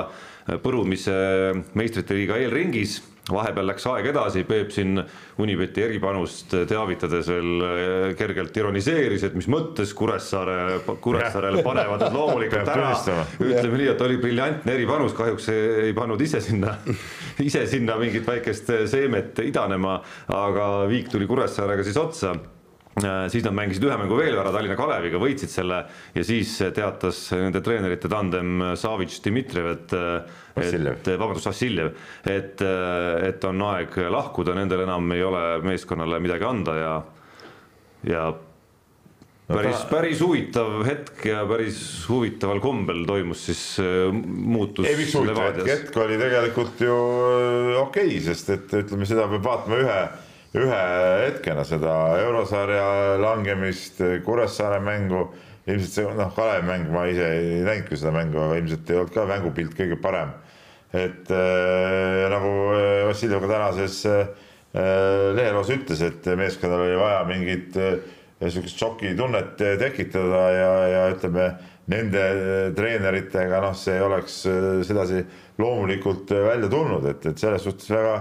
põrumise meistrite liiga eelringis vahepeal läks aeg edasi, Peep siin Unibeti eripanust teavitades veel eh, kergelt ironiseeris, et mis mõttes Kuressaare, Kuressaarele panevad nad loomulikult ära. ütleme nii, et oli briljantne eripanus, kahjuks ei pannud ise sinna, [laughs] ise sinna mingit väikest seemet idanema, aga viik tuli Kuressaarega siis otsa siis nad mängisid ühe mängu veel ära Tallinna Kaleviga, võitsid selle ja siis teatas nende treenerite tandem Savic-Dmitrijev, et Vassiljev. et vabandust, Vassiljev, et, et on aeg lahkuda, nendel enam ei ole meeskonnale midagi anda ja ja päris, päris huvitav hetk ja päris huvitaval kombel toimus siis äh, muutus. ei, mis huvitav hetk, hetk oli tegelikult ju äh, okei okay,, sest et ütleme, seda peab vaatama ühe ühe hetkena seda eurosarja langemist, Kuressaare mängu, ilmselt see noh, Kalevi mäng, ma ise ei näinudki seda mängu, ilmselt ei olnud ka mängupilt kõige parem. et äh, nagu äh, Vassiljev ka tänases äh, leheloos ütles, et meeskonnal oli vaja mingit niisugust äh, šokitunnet tekitada ja, ja ütleme, nende treeneritega noh, see oleks äh, sedasi loomulikult välja tulnud, et, et selles suhtes väga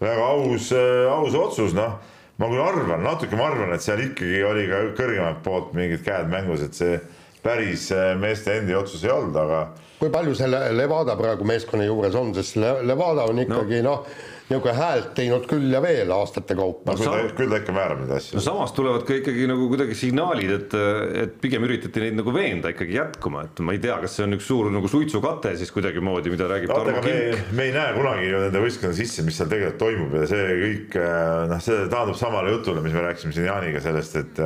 väga aus, äh, aus otsus, noh. ma küll arvan, natuke ma arvan, et seal ikkagi oli ka kõrgemalt poolt mingid käed mängus, et see päris äh, meeste endi otsus ei olnud, aga. kui palju see Levada praegu meeskonna juures on, sest Levada on ikkagi noh no, niisugune häält teinud küll ja veel aastate kaupa no,. küll ta, küll ta ikka määrab neid asju. no samas tulevad ka ikkagi nagu kuidagi signaalid, et, et pigem üritati neid nagu veenda ikkagi jätkuma, et ma ei tea, kas see on üks suur nagu suitsukate siis kuidagimoodi, mida räägib Tarmo Kink. me ei näe kunagi ju nende võistkonna sisse, mis seal tegelikult toimub ja see kõik noh, see taandub samale jutule, mis me rääkisime siin Jaaniga sellest, et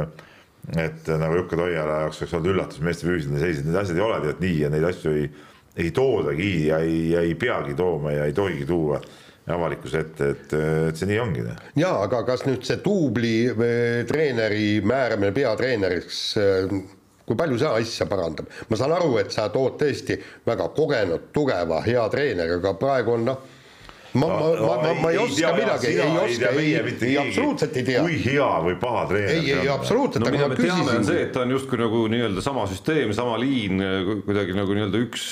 et nagu Jukka Toiala jaoks oleks olnud üllatus meeste füüsiline seis, et need asjad ei ole tegelikult nii ja neid asju ei, ei toodagi ja ei, ei peagi tooma ja ei tohigi tuua avalikkuse ette, et, et see nii ongi. jaa, aga kas nüüd see duubli eh, treeneri määramine peatreeneriks, eh, kui palju see asja parandab? ma saan aru, et sa tood tõesti väga kogenud, tugeva, hea treeneri, aga praegu on noh, ma, ma, ma, ma, ma ei oska tea, midagi, ei oska, ei, ei, absoluutselt ei tea. kui hea või paha treener ei, ei absoluutselt no,, aga ma küsisin. see, et ta on justkui nagu nii-öelda sama süsteem, sama liin, kuidagi nagu nii-öelda üks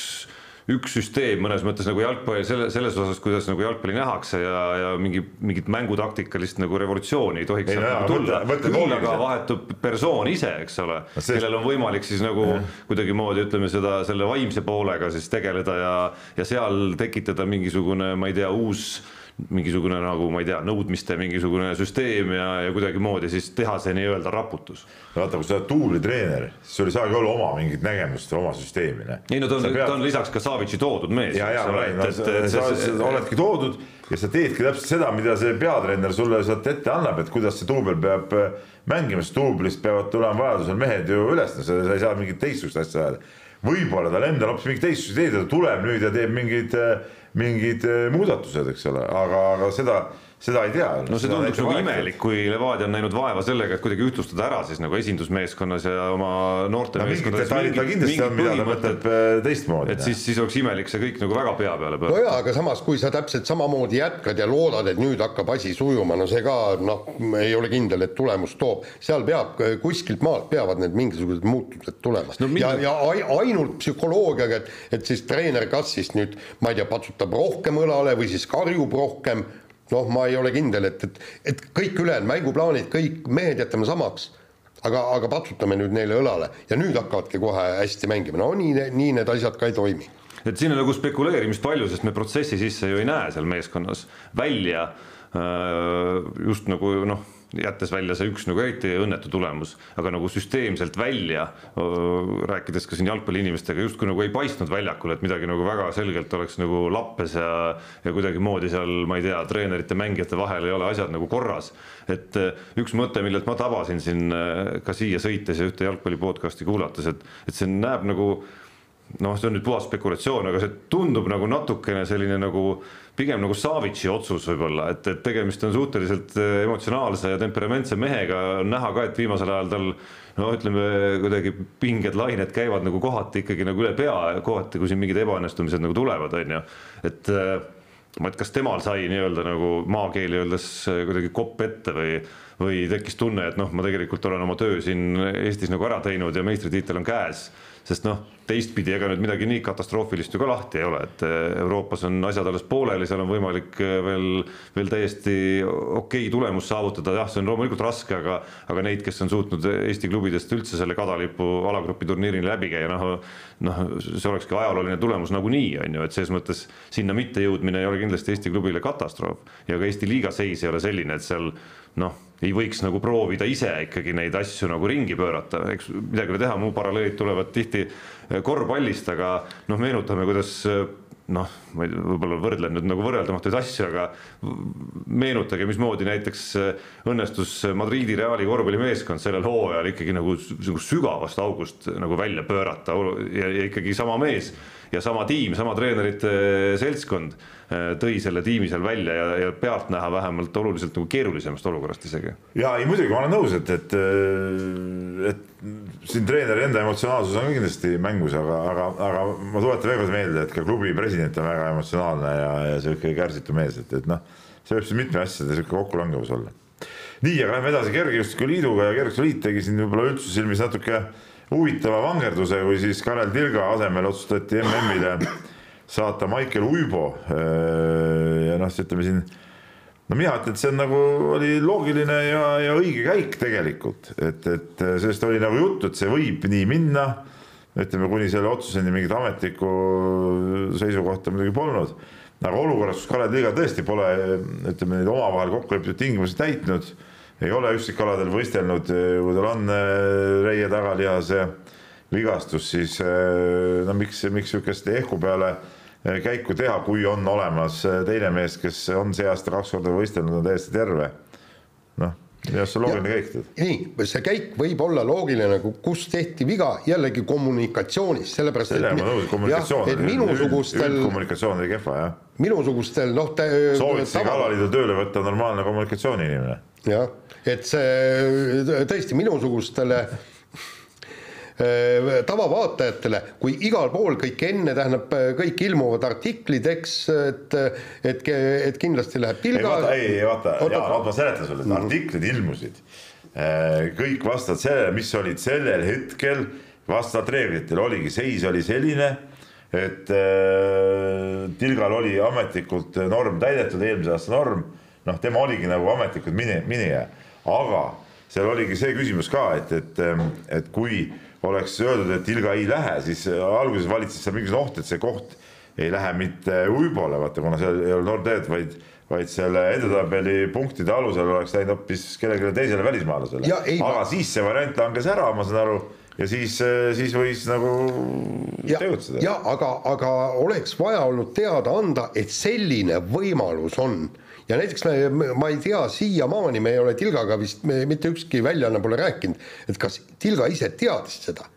üks süsteem mõnes mõttes nagu jalgpalli selle, selles osas, kuidas nagu jalgpalli nähakse ja, ja mingi mingit mängutaktikalist nagu revolutsiooni ei tohiks ei, nagu tulla. küll aga vahetub persoon ise, eks ole no, see... kellel on võimalik siis nagu kuidagimoodi ütleme seda selle vaimse poolega siis tegeleda ja, ja seal tekitada mingisugune, ma ei tea, uus mingisugune nagu ma ei tea, nõudmiste mingisugune süsteem ja, ja kuidagimoodi siis teha see nii-öelda raputus. vaata, kui sa oled tuulitreener, siis sul ei saagi olla oma mingit nägemust või oma süsteemi. ei no ta on, pead... ta on lisaks ka Savitsi toodud mees. ja, ja, no, sa, sa, sa oledki toodud ja sa teedki täpselt seda, mida see peatreener sulle sealt ette annab, et kuidas see duubel peab äh, mängima, sest duublist peavad tulema vajadusel mehed ju üles, sa, sa ei saa mingit teistsugust asja ajada. võib-olla tal endal hoopis mingid teistsugused ideed, ta tuleb nüüd ja teeb mingeid äh, mingid eh, muudatused, eks ole, aga, aga seda seda ei tea. no see tunduks nagu imelik, kui Levadia on näinud vaeva sellega, et kuidagi ühtlustada ära siis nagu esindusmeeskonnas ja oma noortemeeskondades no,. mingid detailid ta kindlasti on, mida ta mõtleb eh, teistmoodi. et siis, siis oleks imelik see kõik nagu väga pea peale pöörata. no jaa, aga samas, kui sa täpselt samamoodi jätkad ja loodad, et nüüd hakkab asi sujuma, no see ka noh, ei ole kindel, et tulemust toob. seal peab, kuskilt maalt peavad need mingisugused muutused tulema no,. ja, ja ainult psühholoogiaga, et, et siis treener kas siis nüüd, ma ei tea, patsutab rohkem õlale või siis karjub rohkem noh, ma ei ole kindel, et, et, et kõik ülejäänud mänguplaanid, kõik mehed jätame samaks, aga, aga patsutame nüüd neile õlale ja nüüd hakkavadki kohe hästi mängima, no nii, nii need asjad ka ei toimi. et siin on nagu spekuleerimist palju, sest me protsessi sisse ju ei näe seal meeskonnas välja äh, just nagu noh jättes välja see üks nagu eriti õnnetu tulemus, aga nagu süsteemselt välja, rääkides ka siin jalgpalliinimestega, justkui nagu ei paistnud väljakul, et midagi nagu väga selgelt oleks nagu lappes ja ja kuidagimoodi seal, ma ei tea, treenerite, mängijate vahel ei ole asjad nagu korras. et üks mõte, millelt ma tabasin siin ka siia sõites ja ühte jalgpalli podcast'i kuulates, et, et see näeb nagu noh, see on nüüd puhas spekulatsioon, aga see tundub nagu natukene selline nagu pigem nagu Savitsi otsus võib-olla, et, et tegemist on suhteliselt eh, emotsionaalse ja temperamentse mehega, on näha ka, et viimasel ajal tal no ütleme kuidagi pinged, lained käivad nagu kohati ikkagi nagu üle pea, kohati kui siin mingid ebaõnnestumised nagu tulevad, on ju, et eh, ma, et kas temal sai nii-öelda nagu maakeeli öeldes eh, kuidagi kopp ette või või tekkis tunne, et noh, ma tegelikult olen oma töö siin Eestis nagu ära teinud ja meistritiitel on käes sest noh, teistpidi ega nüüd midagi nii katastroofilist ju ka lahti ei ole, et eh, Euroopas on asjad alles pooleli, seal on võimalik eh, veel, veel täiesti okei tulemus saavutada, jah, see on loomulikult raske, aga aga neid, kes on suutnud Eesti klubidest üldse selle kadalipu alagrupi turniirini läbi käia, noh noh, see olekski ajalooline tulemus nagunii, on ju, et selles mõttes sinna mittejõudmine ei ole kindlasti Eesti klubile katastroof. Ja ka Eesti liiga seis ei ole selline, et seal noh, ei võiks nagu proovida ise ikkagi neid asju nagu ringi pöörata, eks midagi ei ole teha, mu paralleelid tulevad tihti eh, korvpallist, aga noh, meenutame, kuidas eh, noh, ma ei võib-olla võrdlen nüüd nagu võrreldamatuid asju, aga meenutage, mismoodi näiteks eh, õnnestus Madridi Reali korvpallimeeskond sellel hooajal ikkagi nagu, nagu sügavast august nagu välja pöörata ja, ja ikkagi sama mees ja sama tiim, sama treenerite seltskond äh, tõi selle tiimi seal välja ja, ja pealtnäha vähemalt oluliselt nagu keerulisemast olukorrast isegi. ja ei muidugi ma olen nõus, et, et, äh, et siin treeneri enda emotsionaalsus on kindlasti mängus, aga, aga, aga ma tuletan veel kord meelde, et ka klubi president on väga emotsionaalne ja, ja sihuke kärsitu mees, et, et noh, see võib siin mitme asjade sihuke kokkulangevus olla. nii, aga lähme edasi Kergejõustikuliiduga ja Kergejõustikuliit tegi siin võib-olla üldsuse silmis natuke huvitava vangerduse, kui siis Karel Tilga asemel otsustati MM-ile saata Maicel Uibo. ja noh, ütleme siin, no mina ütlen, et see on nagu oli loogiline ja, ja õige käik tegelikult, et, et sellest oli nagu juttu, et see võib nii minna. ütleme kuni selle otsuseni mingit ametlikku seisukohta muidugi polnud, aga olukorras, kus Karel Tilga tõesti pole, ütleme neid omavahel kokku lepitud tingimusi täitnud ei ole üksikaladel võistelnud, kui tal on reie tagalihase vigastus, siis äh, no miks, miks sihukest ehku peale äh, käiku teha, kui on olemas teine mees, kes on see aasta kaks korda võistelnud, on täiesti terve. noh, minu arust see on loogiline käik. ei, see käik võib olla loogiline, kus tehti viga jällegi kommunikatsioonis, sellepärast. sellega ma nõus, kommunikatsioon. minusugustel. kommunikatsioon oli kehva jah. minusugustel noh. soovitasin alaliidu tööle võtta normaalne kommunikatsiooniinimene. jah et see tõesti minusugustele äh, tavavaatajatele, kui igal pool kõik enne, tähendab, kõik ilmuvad artiklid, eks, et, et, et kindlasti läheb pilga. ei, ei vaata, Jaan, vaata ma seletan sulle, et mm. artiklid ilmusid. Äh, kõik vastavalt sellele, mis olid sellel hetkel. Vastavalt reeglitele, oligi seis oli selline, et äh, Tilgal oli ametlikult norm täidetud, eelmise aasta norm, noh, tema oligi nagu ametlikult mine, minija aga seal oligi see küsimus ka, et, et, et kui oleks öeldud, et Ilga ei lähe, siis alguses valitses seal mingisugune oht, et see koht ei lähe mitte Uibole, vaata, kuna seal ei ole Nordeed, vaid, vaid selle edetabeli punktide alusel oleks läinud hoopis kellelegi teisele välismaalasele. aga siis see variant langes ära, ma saan aru ja siis, siis võis nagu ja, tegutseda. ja aga, aga oleks vaja olnud teada anda, et selline võimalus on ja näiteks me, ma ei tea siiamaani, me ei ole Tilgaga vist, mitte ükski väljaanne pole rääkinud, et kas Tilga ise teadis seda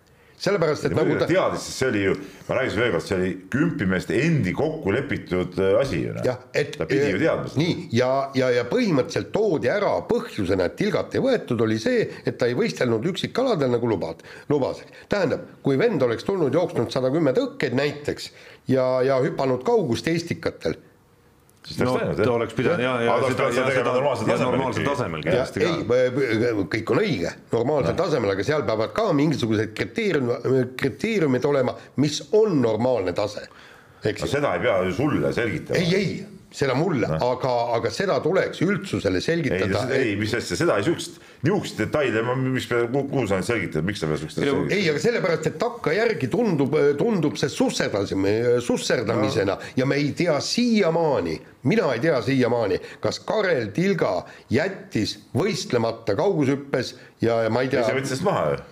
sellepärast, et nagu ta teadis, sest see oli ju, ma räägin sulle veel kord, see oli kümpimeeste endi kokku lepitud äh, asi ju noh. ta pidi ju teadma seda. nii, ja, ja, ja põhimõtteliselt toodi ära põhjusena, et Tilgat ei võetud, oli see, et ta ei võistelnud üksikkaladel nagu lubad, lubas. tähendab, kui vend oleks tulnud, jooksnud sada kümme tõkkeid näiteks ja, ja hüpanud kaugust Estikatel no ta oleks pidanud ja, ja seda, ja seda normaalsel tasemel, normaalsel tasemel kindlasti ka. ei, kõik on õige, normaalsel no. tasemel, aga seal peavad ka mingisugused kriteerium, kriteeriumid olema, mis on normaalne tase. no seda ei pea ju sulle selgitama. ei, ei seda mulle no., aga, aga seda tuleks üldsusele selgitada. ei, ei, mis asja, seda ei sihukest, niisuguseid detaile, mis, kuhu sa nüüd selgitad, miks sa pead sihukest asja selgitama? ei, aga sellepärast, et takkajärgi tundub, tundub see susserdamisena, susserdamisena no. ja me ei tea siiamaani, mina ei tea siiamaani, kas Karel Tilga jättis võistlemata kaugushüppes ja, ja ma ei tea. ei, see võttis maha ju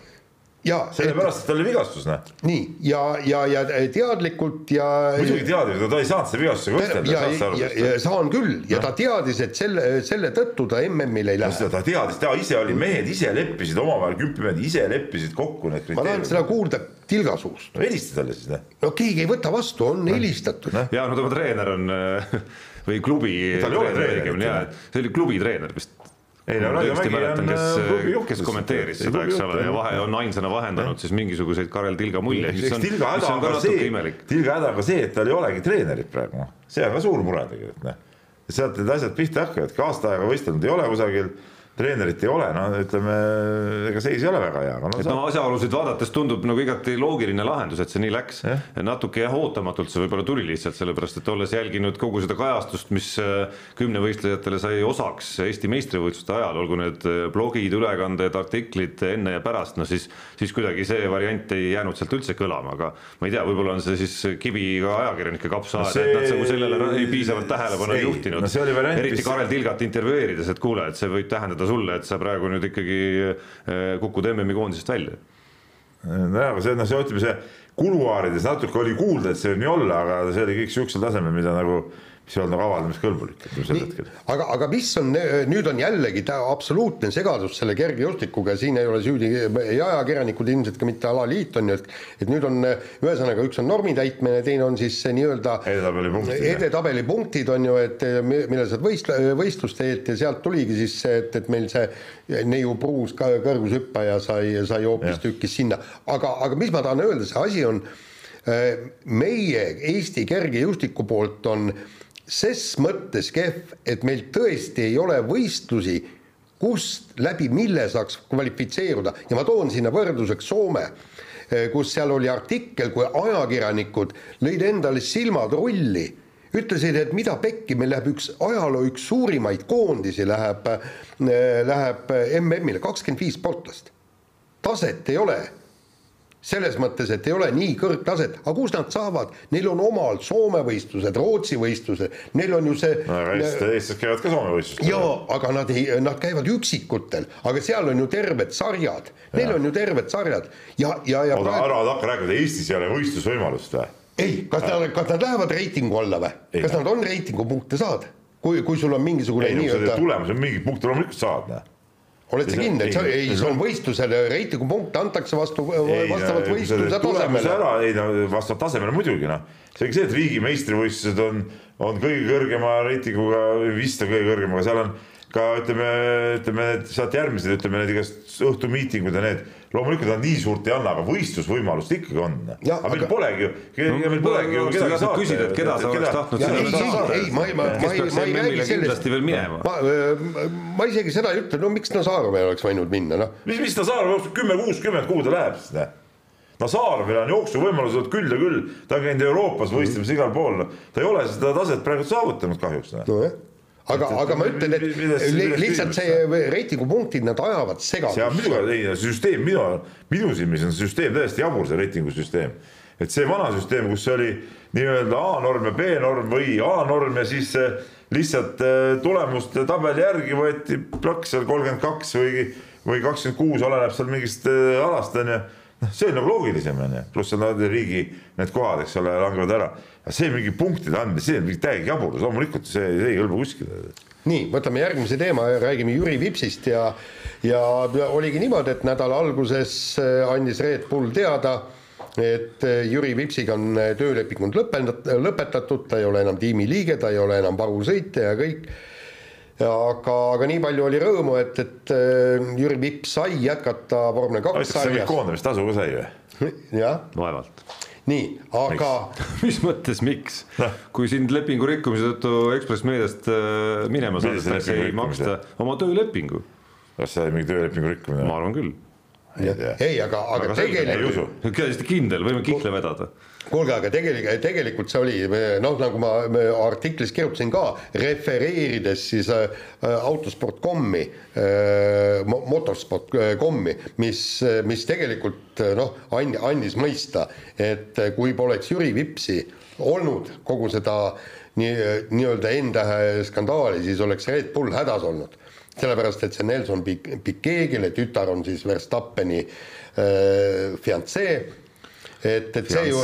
sellepärast, et tal oli vigastus, noh. nii, ja, ja, ja teadlikult ja. muidugi teadis, ta ei saanud selle vigastusega võistelda. ja, ja, ja saan küll ja no. ta teadis, et selle, selle tõttu ta MM-il ei lähe. seda ta teadis, ta ise oli, mehed ise leppisid omavahel, kümpimehed ise leppisid kokku need kriteeriumid. ma tahan seda kuulda Tilga suust. no helista talle siis, noh. no keegi ei võta vastu, on helistatud ja no tema treener on [laughs] või klubi. see oli klubi treener vist ei no Raivo Mägi on kes, äh, kes kommenteeris seda, eks ole, ja vahe on ainsana vahendanud siis mingisuguseid Karel Tilga muljeid, mis on, mis on ka natuke imelik. Tilga häda on ka see, et tal ei olegi treenerit praegu, noh, see on ka suur mure tegelikult, noh. sealt need asjad pihta hakkavadki, aasta aega võistelnud ei ole kusagil, treenerit ei ole, no ütleme, ega seis ei ole väga hea, no et no asjaolusid vaadates tundub nagu igati loogiline lahendus, et see nii läks. natuke jah, ootamatult see võib-olla tuli lihtsalt sellepärast, et olles jälginud kogu seda kajastust, mis äh, kümnevõistlejatele sai osaks Eesti meistrivõistluste ajal, olgu need äh, blogid, ülekanded, artiklid enne ja pärast, no siis, siis kuidagi see variant ei jäänud sealt üldse kõlama, aga ma ei tea, võib-olla on see siis kivi ka ajakirjanike kapsaaeda No see- et nad nagu sellele ei piisavalt tähelepanu ei juhtinud no eriti Karel Tilgat intervjueerides, et kuule, et see võib tähendada sulle, et sa praegu nüüd ikkagi äh, kukud MM-i koondisest välja. nojah, aga see, noh, see ütleme, see kuluaarides natuke oli kuulda, et see võib nii olla, aga see oli kõik siuksel tasemel, mida nagu, mis ei olnud nagu avaldamiskõlbulik sel hetkel. aga, aga mis on, nüüd on jällegi ta absoluutne segadus selle kergejõustikuga, siin ei ole süüdi ei ajakirjanikud, ilmselt ka mitte alaliit on ju, et et nüüd on ühesõnaga, üks on normi täitmine, teine on siis see nii-öelda edetabeli punktid. edetabeli punktid on ju, et mi- millal sa võist-, võistlust teed ja sealt tuligi siis see, et, et meil see neiu pruus ka kõrgushüppaja sai, sai hoopistükkis sinna, aga, aga mis ma tahan öelda, see asi on äh, meie Eesti kergejõustiku poolt on ses mõttes kehv, et meil tõesti ei ole võistlusi, kust läbi mille saaks kvalifitseeruda ja ma toon sinna võrdluseks Soome, kus seal oli artikkel, kui ajakirjanikud lõid endale silmad rulli, ütlesid, et mida pekki, meil läheb üks ajaloo üks suurimaid koondisi läheb, läheb MM-ile, kakskümmend viis sportlast. taset ei ole selles mõttes, et ei ole nii kõrgtaset, aga kus nad saavad, neil on omal Soome võistlused, Rootsi võistlused, neil on ju see no aga eestlased, eestlased käivad ka Soome võistlustel. jaa, aga nad ei, nad käivad üksikutel, aga seal on ju terved sarjad, neil on ju terved sarjad ja, ja, ja oota, ära hakka rääkima, Eestis ei ole võistlusvõimalust või? ei, kas nad, kas nad lähevad reitingu alla või? Kas nad on reitingupunkte saada? kui, kui sul on mingisugune ei nii-öelda, tulemuse, mingid punktid loomulikult saad, noh. Oled sa kindel, ei, ei, see on võistlusele, reitingupunkte antakse vastu, vastavalt võistluse tasemele. ära, ei no vastavalt tasemele muidugi noh. see see, et riigi meistrivõistlused on, on kõige kõrgema reitinguga, vist on kõige kõrgem, aga seal on ka ütleme, ütleme need sealt järgmised, ütleme need igast õhtumiitingud ja need, loomulikult nad nii suurt ei anna, aga võistlusvõimalust ikkagi on. Aga meil aga- polegi ju, meil polegi ju ma kedagi saata. küsida, et keda sa oleks tahtnud sinna ei, nüüd ei, ma ei, ma, ma ei, ma ei räägi sellest. ma, ma isegi seda ei ütle, no miks Nazarov ei oleks võinud minna, noh. mis, mis Nazarov jookseb kümme, kuuskümmend, kuhu ta läheb siis, noh? Nazarovil on jooksuvõimalused küll ja küll, ta on käinud Euroopas võistlemas igal pool, noh. ta ei ole seda taset praegu saavutanud kahjuks, noh. nojah, aga, aga ma ütlen, et li- lihtsalt see reitingupunktid, nad ajavad see on segadust. muidugi, ei süsteem, minu, minu silmis on süsteem täiesti jabur, see reitingusüsteem. et see vana süsteem, kus oli nii-öelda A-norm ja B-norm või A-norm ja siis lihtsalt eh, tulemuste tabeli järgi võeti plaks seal kolmkümmend kaks või, või kakskümmend kuus, oleneb seal mingist eh, alast on ju. noh, see on nagu loogilisem on ju, pluss nad riigi need kohad, eks ole, langevad ära. aga see mingi punktide andmine, see on mingi täiega jaburus, loomulikult see, see ei kõlba kuskile. Nii, võtame järgmise teema. Ja räägime Jüri Vipsist ja, ja oligi niimoodi, et nädala alguses äh, andis Red Bull teada, et äh, Jüri Vipsiga on äh, töölepingud lõppendat-, lõpetatud, ta ei ole enam tiimi liige, ta ei ole enam varusõitja ja kõik. Aga, aga nii palju oli rõõmu, et, et äh, Jüri Vips sai jätkata vormel kaks sarjas. koondamistasu ka sai või? jah, vaevalt nii, aga [laughs] mis mõttes, miks? kui sind lepingu rikkumise tõttu Ekspress Meediast äh, minema saadetakse, ei maksta oma töölepingu, kas see oli mingi töölepingu rikkumine? ma arvan küll. ei aga, aga, Aga selge, ei tegelikult usu. kindel, võime kihla vedada. Kuulge, aga tegelikult, tegelikult see oli noh, nagu ma artiklis kirjutasin ka, refereerides siis äh, autosport.com-i äh,, mo- motorsport.com-i, mis, mis tegelikult noh, and-, andis mõista, et kui poleks Jüri Vipsi olnud kogu seda nii, nii-öelda N-tähe skandaali, siis oleks Red Bull hädas olnud. sellepärast, et see Nelson Piquet, kelle tütar on siis Verstappeni äh, fiancee, et, et see ju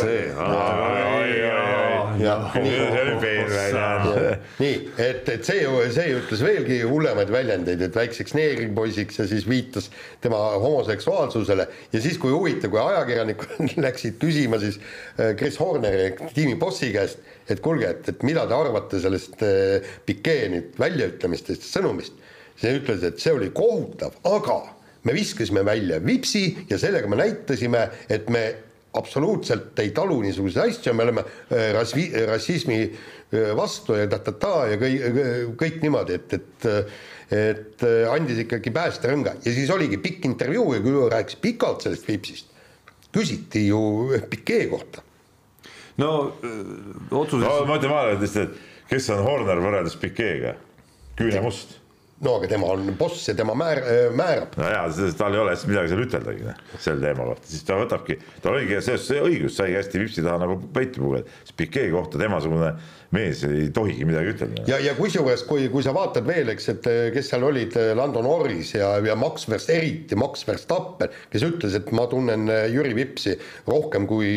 nii, et, et see ju, see ütles veelgi hullemaid väljendeid, et väikseks neegripoisiks ja siis viitas tema homoseksuaalsusele. Ja siis, kui huvitav, kui ajakirjanikud [laughs] läksid küsima siis äh, Chris Horneri ehk tiimi bossi käest, et kuulge, et, et mida te arvate sellest äh, Piquet nüüd väljaütlemistest ja sõnumist, siis ta ütles, et see oli kohutav, aga me viskasime välja vipsi ja sellega me näitasime, et me absoluutselt ei talu niisuguseid asju, me oleme äh, rasvi, rassismi äh, vastu ja ta-ta-ta ja kõik, kõik niimoodi, et, et et andis ikkagi päästerõnga ja siis oligi pikk intervjuu ja kui rääkis pikalt sellest Vipsist, küsiti ju Pikee kohta. no otsuses no ma ütlen vahele lihtsalt, et kes on Horner võrreldes Pikeega? küünemust no aga tema on boss ja tema määr-, määrab. no jaa, tal ei ole siis midagi seal üteldagi noh, sel teema kohta, siis ta võtabki, tal oligi see, see õigus, sai hästi vipsi taha nagu peitu pugeda, siis Pikee kohta temasugune mees ei tohigi midagi ütelda. ja, ja kusjuures, kui, kui sa vaatad veel, eks, et kes seal olid, Lando Norris ja, ja Max Verst-, eriti Max Verstappen, kes ütles, et ma tunnen Jüri Vipsi rohkem kui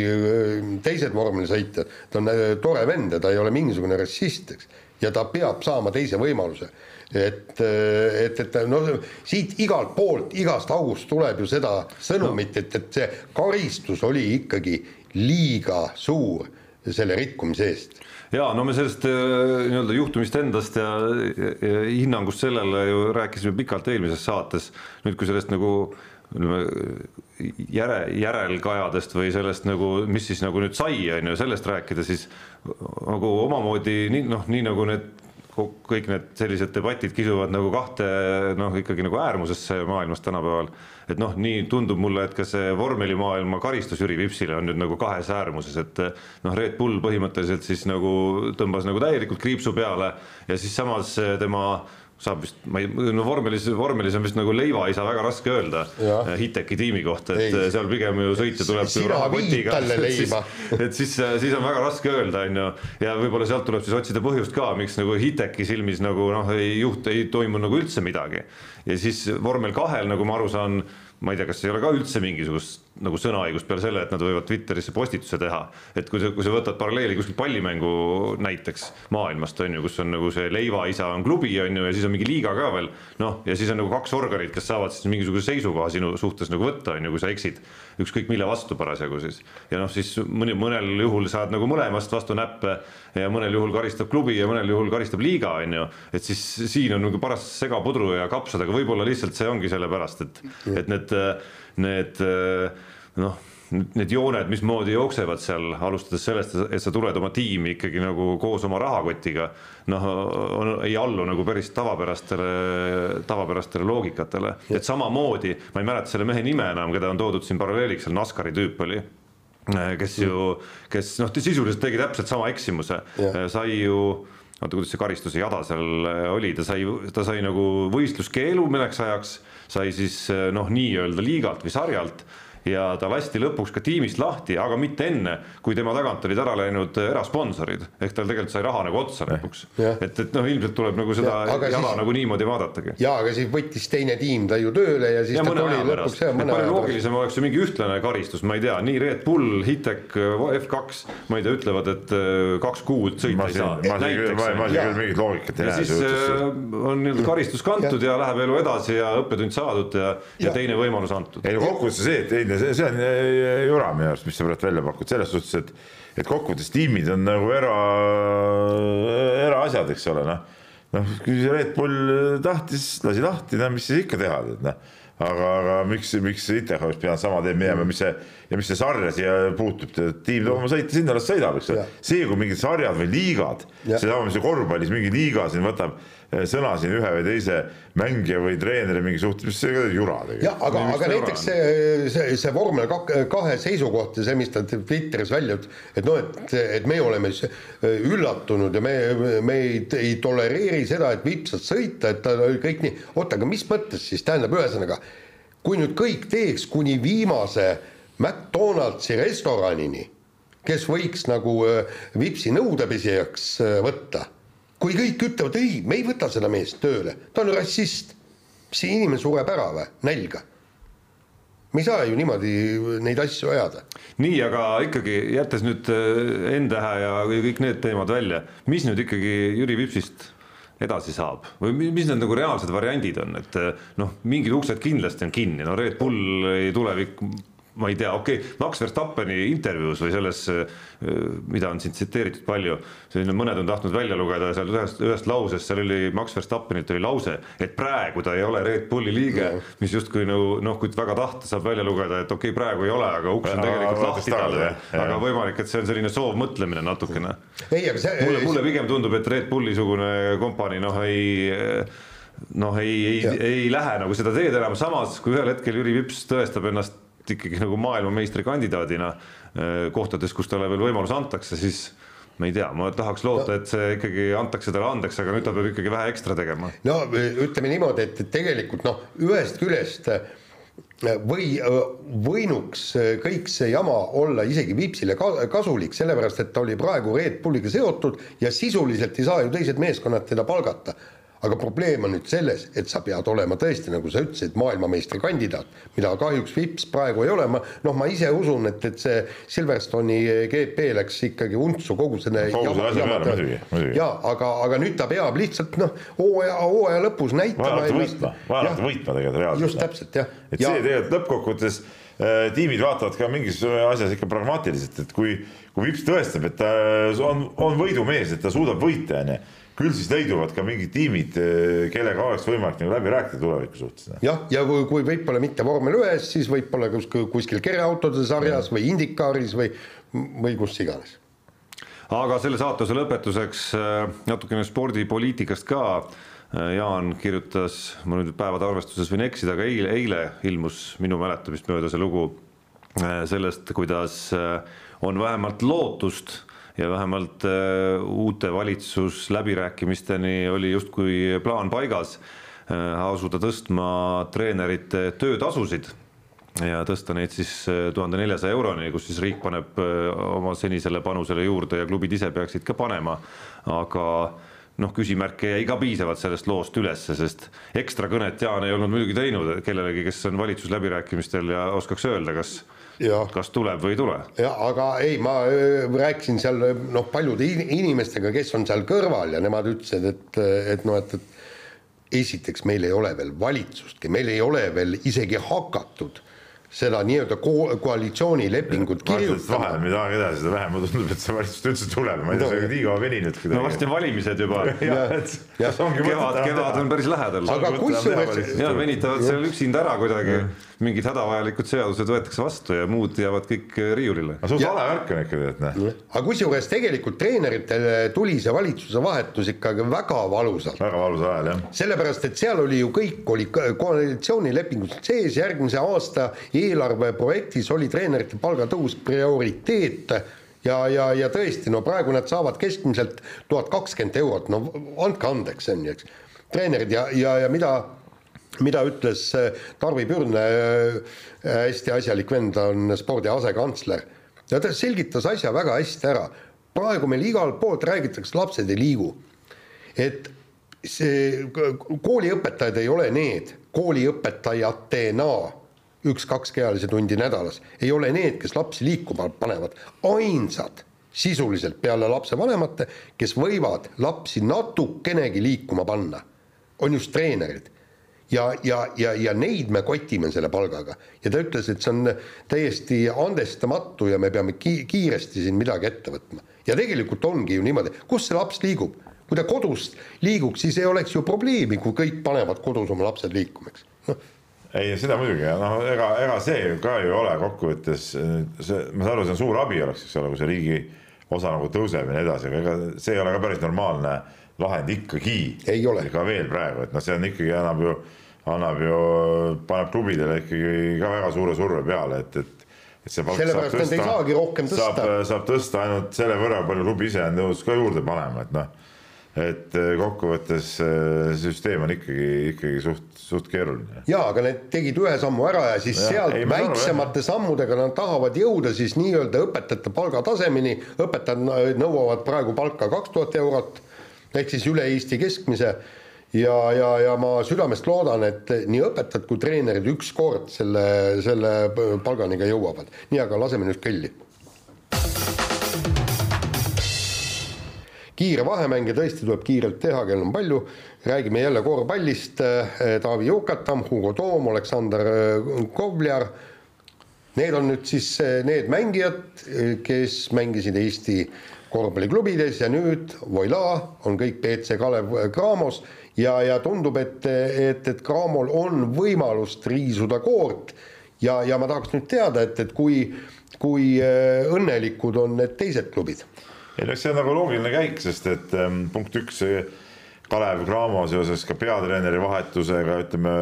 teised vormelisõitjad, ta on tore vend ja ta ei ole mingisugune rassist, eks, ja ta peab saama teise võimaluse et, et, et noh, siit igalt poolt, igast august tuleb ju seda sõnumit, et, et see karistus oli ikkagi liiga suur selle rikkumise eest ja no me sellest äh, nii-öelda juhtumist endast ja, ja hinnangust sellele ju rääkisime pikalt eelmises saates. nüüd, kui sellest nagu ütleme järe, järelkajadest või sellest nagu, mis siis nagu nüüd sai, on ju, sellest rääkida, siis nagu omamoodi nii noh, nii nagu need kõik need sellised debatid kisuvad nagu kahte noh, ikkagi nagu äärmusesse maailmas tänapäeval. et noh, nii tundub mulle, et ka see vormelimaailma karistus Jüri Vipsile on nüüd nagu kahes äärmuses, et noh, Red Bull põhimõtteliselt siis nagu tõmbas nagu täielikult kriipsu peale ja siis samas tema saab vist, ma ei, no vormelis, vormelis on vist nagu leivaisa väga raske öelda Hiteki tiimi kohta, et ei. seal pigem ju sõitja tuleb rahakotiga, [laughs] et siis, et siis, siis on väga raske öelda, on ju, ja võib-olla sealt tuleb siis otsida põhjust ka, miks nagu Hiteki silmis nagu noh, ei juht, ei toimu nagu üldse midagi. ja siis vormel kahel, nagu ma aru saan, ma ei tea, kas ei ole ka üldse mingisugust nagu sõnaõigust peale selle, et nad võivad Twitterisse postituse teha. et kui sa, kui sa võtad paralleeli kuskil pallimängu näiteks maailmast on ju, kus on nagu see leivaisa on klubi on ju ja siis on mingi liiga ka veel. noh, ja siis on nagu kaks organit, kes saavad siis mingisuguse seisukoha sinu suhtes nagu võtta on ju, kui sa eksid. ükskõik mille vastu parasjagu siis. ja noh, siis mõni, mõnel juhul saad nagu mõlemast vastu näppe ja mõnel juhul karistab klubi ja mõnel juhul karistab liiga on ju. et siis siin on nagu paras segapudru ja kapsad, aga võib-olla lihtsalt see ongi sellepärast, et, et need need noh, need jooned, mismoodi jooksevad seal, alustades sellest, et sa tuled oma tiimi ikkagi nagu koos oma rahakotiga, noh, ei allu nagu päris tavapärastele, tavapärastele loogikatele, et samamoodi, ma ei mäleta selle mehe nime enam, keda on toodud siin paralleeliks, seal NASCARi tüüp oli, kes ju, kes noh, sisuliselt tegi täpselt sama eksimuse, sai ju oota, kuidas see karistuse jada seal oli, ta sai, ta sai nagu võistluskeelu mõneks ajaks sai siis noh, nii-öelda liigalt või sarjalt ja ta lasti lõpuks ka tiimist lahti, aga mitte enne, kui tema tagant olid ära läinud erasponsorid, ehk tal tegelikult sai raha nagu otsa lõpuks. et, et noh, ilmselt tuleb nagu seda ja, jala siis, nagu niimoodi vaadatagi. jaa, aga siis võttis teine tiim ta ju tööle ja siis ja ta tuli lõpuks jah, mõne aja pärast. loogilisem oleks ju mingi ühtlane karistus, ma ei tea, nii Red Bull, Hitek, F2, ma ei tea, ütlevad, et äh, kaks kuud sõita ei saa. ma siin küll, ma siin küll mingit loogikat ei näe. siis äh, on nii-öelda karistus kantud ja. ja läheb elu edasi ja õppetund saadud ja, ja, ja teine võimalus antud. ei no kokkuvõttes see, et ei selline, see on äh, jura minu arust, mis sa praegu välja pakud, selles suhtes, et, et kokkuvõttes tiimid on nagu era, eraasjad, eks ole, noh. noh, kui Red Bull tahtis, lasi lahti, no mis siis ikka teha, tead noh aga, aga miks, miks ITH oleks pidanud sama teed minema, mis see ja mis see sarja siia puutub, tiim toob oma sõita sinna, las sõidab, eks ole. see, kui mingid sarjad või liigad, seesama, mis korvpallis mingi liiga siin võtab sõna siin ühe või teise mängija või treeneri mingi suhtes, mis see jura tegelikult. jah, aga, aga näiteks see, see, see vormel kahe seisukoht ja see, mis ta Twitteris välja ütles, et noh, et, et me oleme üllatunud ja me, me ei, ei tolereeri seda, et vips saab sõita, et ta kõik nii, oota, aga mis mõttes siis, tähendab, ühesõnaga, kui nüüd kõik teeks kuni viimase McDonaldsi restoranini, kes võiks nagu äh, Vipsi nõudepesijaks äh, võtta. Kui kõik ütlevad ei, me ei võta seda meest tööle, ta on rassist, see inimene sureb ära või, nälga. Me ei saa ju niimoodi neid asju ajada. nii, aga ikkagi jättes nüüd äh, N-tähe ja kõik need teemad välja, mis nüüd ikkagi Jüri Vipsist edasi saab? Või mis need nagu reaalsed variandid on, et noh, mingid uksed kindlasti on kinni, no Red Bull tulevik ma ei tea, okei okay,, Max Verstappeni intervjuus või selles, mida on siin tsiteeritud palju, selline mõned on tahtnud välja lugeda seal ühest, ühest lausest, seal oli Max Verstappenilt oli lause, et praegu ta ei ole Red Bulli liige no., mis justkui nagu noh, kui väga tahta, saab välja lugeda, et okei okay,, praegu ei ole, aga uks on tegelikult lahti talle, aga võimalik, et see on selline soovmõtlemine natukene. mulle, mulle pigem tundub, et Red Bulli-sugune kompanii noh, ei noh, ei, ei, ei lähe nagu seda teed enam, samas kui ühel hetkel Jüri Vips tõestab ennast ikkagi nagu maailmameistrikandidaadina eh, kohtades, kus talle veel võimalus antakse, siis ma ei tea, ma tahaks loota, et see ikkagi antakse talle andeks, aga nüüd ta peab ikkagi vähe ekstra tegema. no ütleme niimoodi, et tegelikult noh, ühest küljest eh, või võinuks kõik see jama olla isegi Vipsile kasulik, sellepärast et ta oli praegu Red Bulliga seotud ja sisuliselt ei saa ju teised meeskonnad teda palgata aga probleem on nüüd selles, et sa pead olema tõesti, nagu sa ütlesid, maailmameistrikandidaat, mida kahjuks Vips praegu ei ole, ma noh, ma ise usun, et, et see Silverstoni GP läks ikkagi untsu kogu selle kogu selle asja peale muidugi, muidugi. jaa, aga, aga nüüd ta peab lihtsalt noh, hooaja, hooaja lõpus näitama vaja võitma, vaja võitma tegelikult reaalselt. just täpselt, jah. et ja. see tegelikult lõppkokkuvõttes äh, tiimid vaatavad ka mingis asjas ikka pragmaatiliselt, et kui, kui Vips tõestab, et ta on, on võidumees, et ta suudab võita, onju küll siis leiduvad ka mingid tiimid, eh, kellega oleks võimalik nagu läbi rääkida tuleviku suhtes. jah, ja kui, kui võib-olla mitte vormel ühes, siis võib-olla kuskil, kuskil kereautode sarjas ja. või Indikaaris või, või kus iganes. aga selle saatuse lõpetuseks eh, natukene spordipoliitikast ka. Eh, Jaan kirjutas, ma nüüd päevade arvestuses võin eksida, aga eile, eile ilmus minu mäletamist mööda see lugu sellest, kuidas on vähemalt lootust ja vähemalt äh, uute valitsusläbirääkimisteni oli justkui plaan paigas äh, asuda tõstma treenerite töötasusid ja tõsta neid siis äh, tuhande neljasaja euroni, kus siis riik paneb oma senisele panusele juurde ja klubid ise peaksid ka panema, aga noh, küsimärke jäi ka piisavalt sellest loost ülesse, sest ekstra kõnet Jaan ei olnud muidugi teinud kellelegi, kes on valitsusläbirääkimistel ja oskaks öelda, kas kas tuleb või ei tule. jah, aga ei, ma rääkisin seal noh, paljude inimestega, kes on seal kõrval ja nemad ütlesid, et, et noh, et, et esiteks meil ei ole veel valitsustki, meil ei ole veel isegi hakatud seda nii-öelda ko koalitsioonilepingut kirjutama. vahel, mida aeg edasi, seda vähem mulle tundub, et see valitsus üldse tuleb, ma ei tea, see on nii kaua veninud. no varsti on valimised juba. [laughs] kevad, kevad on päris lähedal. aga kusjuures. ja venitavad seal üksinda ära kuidagi mingid hädavajalikud seadused võetakse vastu ja muud jäävad kõik äh, riiulile. aga suht vale värk on ikkagi, et noh. aga kusjuures tegelikult treeneritele tuli see valitsuse vahetus ikkagi väga valusalt. väga valusal ajal, jah. sellepärast, et seal oli ju kõik oli koalitsioonilepingus sees, järgmise aasta eelarveprojektis oli treenerite palgatõus prioriteet ja, ja, ja tõesti, no praegu nad saavad keskmiselt tuhat kakskümmend eurot, no andke andeks, on ju, eks. treenerid ja, ja, ja mida mida ütles äh, Tarvi Pürne, äh, hästi asjalik vend, on spordi asekantsler ja ta selgitas asja väga hästi ära. praegu meil igalt poolt räägitakse, lapsed ei liigu. et see kooliõpetajad ei ole need kooliõpetajatena üks-kaks kehalise tundi nädalas, ei ole need, kes lapsi liikuma panevad, ainsad sisuliselt peale lapsevanemate, kes võivad lapsi natukenegi liikuma panna, on just treenerid ja, ja, ja, ja neid me kotime selle palgaga. ja ta ütles, et see on täiesti andestamatu ja me peame ki kiiresti siin midagi ette võtma. ja tegelikult ongi ju niimoodi, kus see laps liigub? kui ta kodus liiguks, siis ei oleks ju probleemi, kui kõik panevad kodus oma lapsed liikuma, eks noh ei, seda muidugi, noh, ega, ega see ka ju ei ole kokkuvõttes, see, ma saan aru, see on suur abi oleks, eks ole, kui see riigi osa nagu tõuseb ja nii edasi, aga ega see ei ole ka päris normaalne lahend ikkagi. ka veel praegu, et noh, see on ikkagi annab ju annab ju, paneb klubidele ikkagi ka väga suure surve peale, et, et et see palk rohkem tõsta. saab, saab tõsta ainult selle võrra, palju klubi ise on nõus ka juurde panema, et noh, et eh, kokkuvõttes eh, süsteem on ikkagi, ikkagi suht, suht keeruline. ja aga need tegid ühe sammu ära ja siis ja, sealt ei, väiksemate sammudega nad tahavad jõuda siis nii-öelda õpetajate palgatasemeni, õpetajad nõuavad praegu palka kaks tuhat eurot ehk siis üle Eesti keskmise ja, ja, ja ma südamest loodan, et nii õpetajad kui treenerid ükskord selle, selle palgani ka jõuavad. nii, aga laseme nüüd kõlli. kiire vahemäng ja tõesti tuleb kiirelt teha, kell on palju. räägime jälle korvpallist. Taavi Jukatam, Hugo Toom, Aleksander Kovljar need on nüüd siis eh, need mängijad, eh, kes mängisid Eesti korvpalliklubides ja nüüd voilà, on kõik BC Kalev Cramos ja, ja tundub, et, et, et Cramol on võimalust riisuda koort. Ja, ja ma tahaks nüüd teada, et, et kui, kui eh, õnnelikud on need teised klubid? Ei no see on nagu loogiline käik, sest et ähm, punkt üks, Kalev Cramo seoses ka peatreeneri vahetusega, ütleme,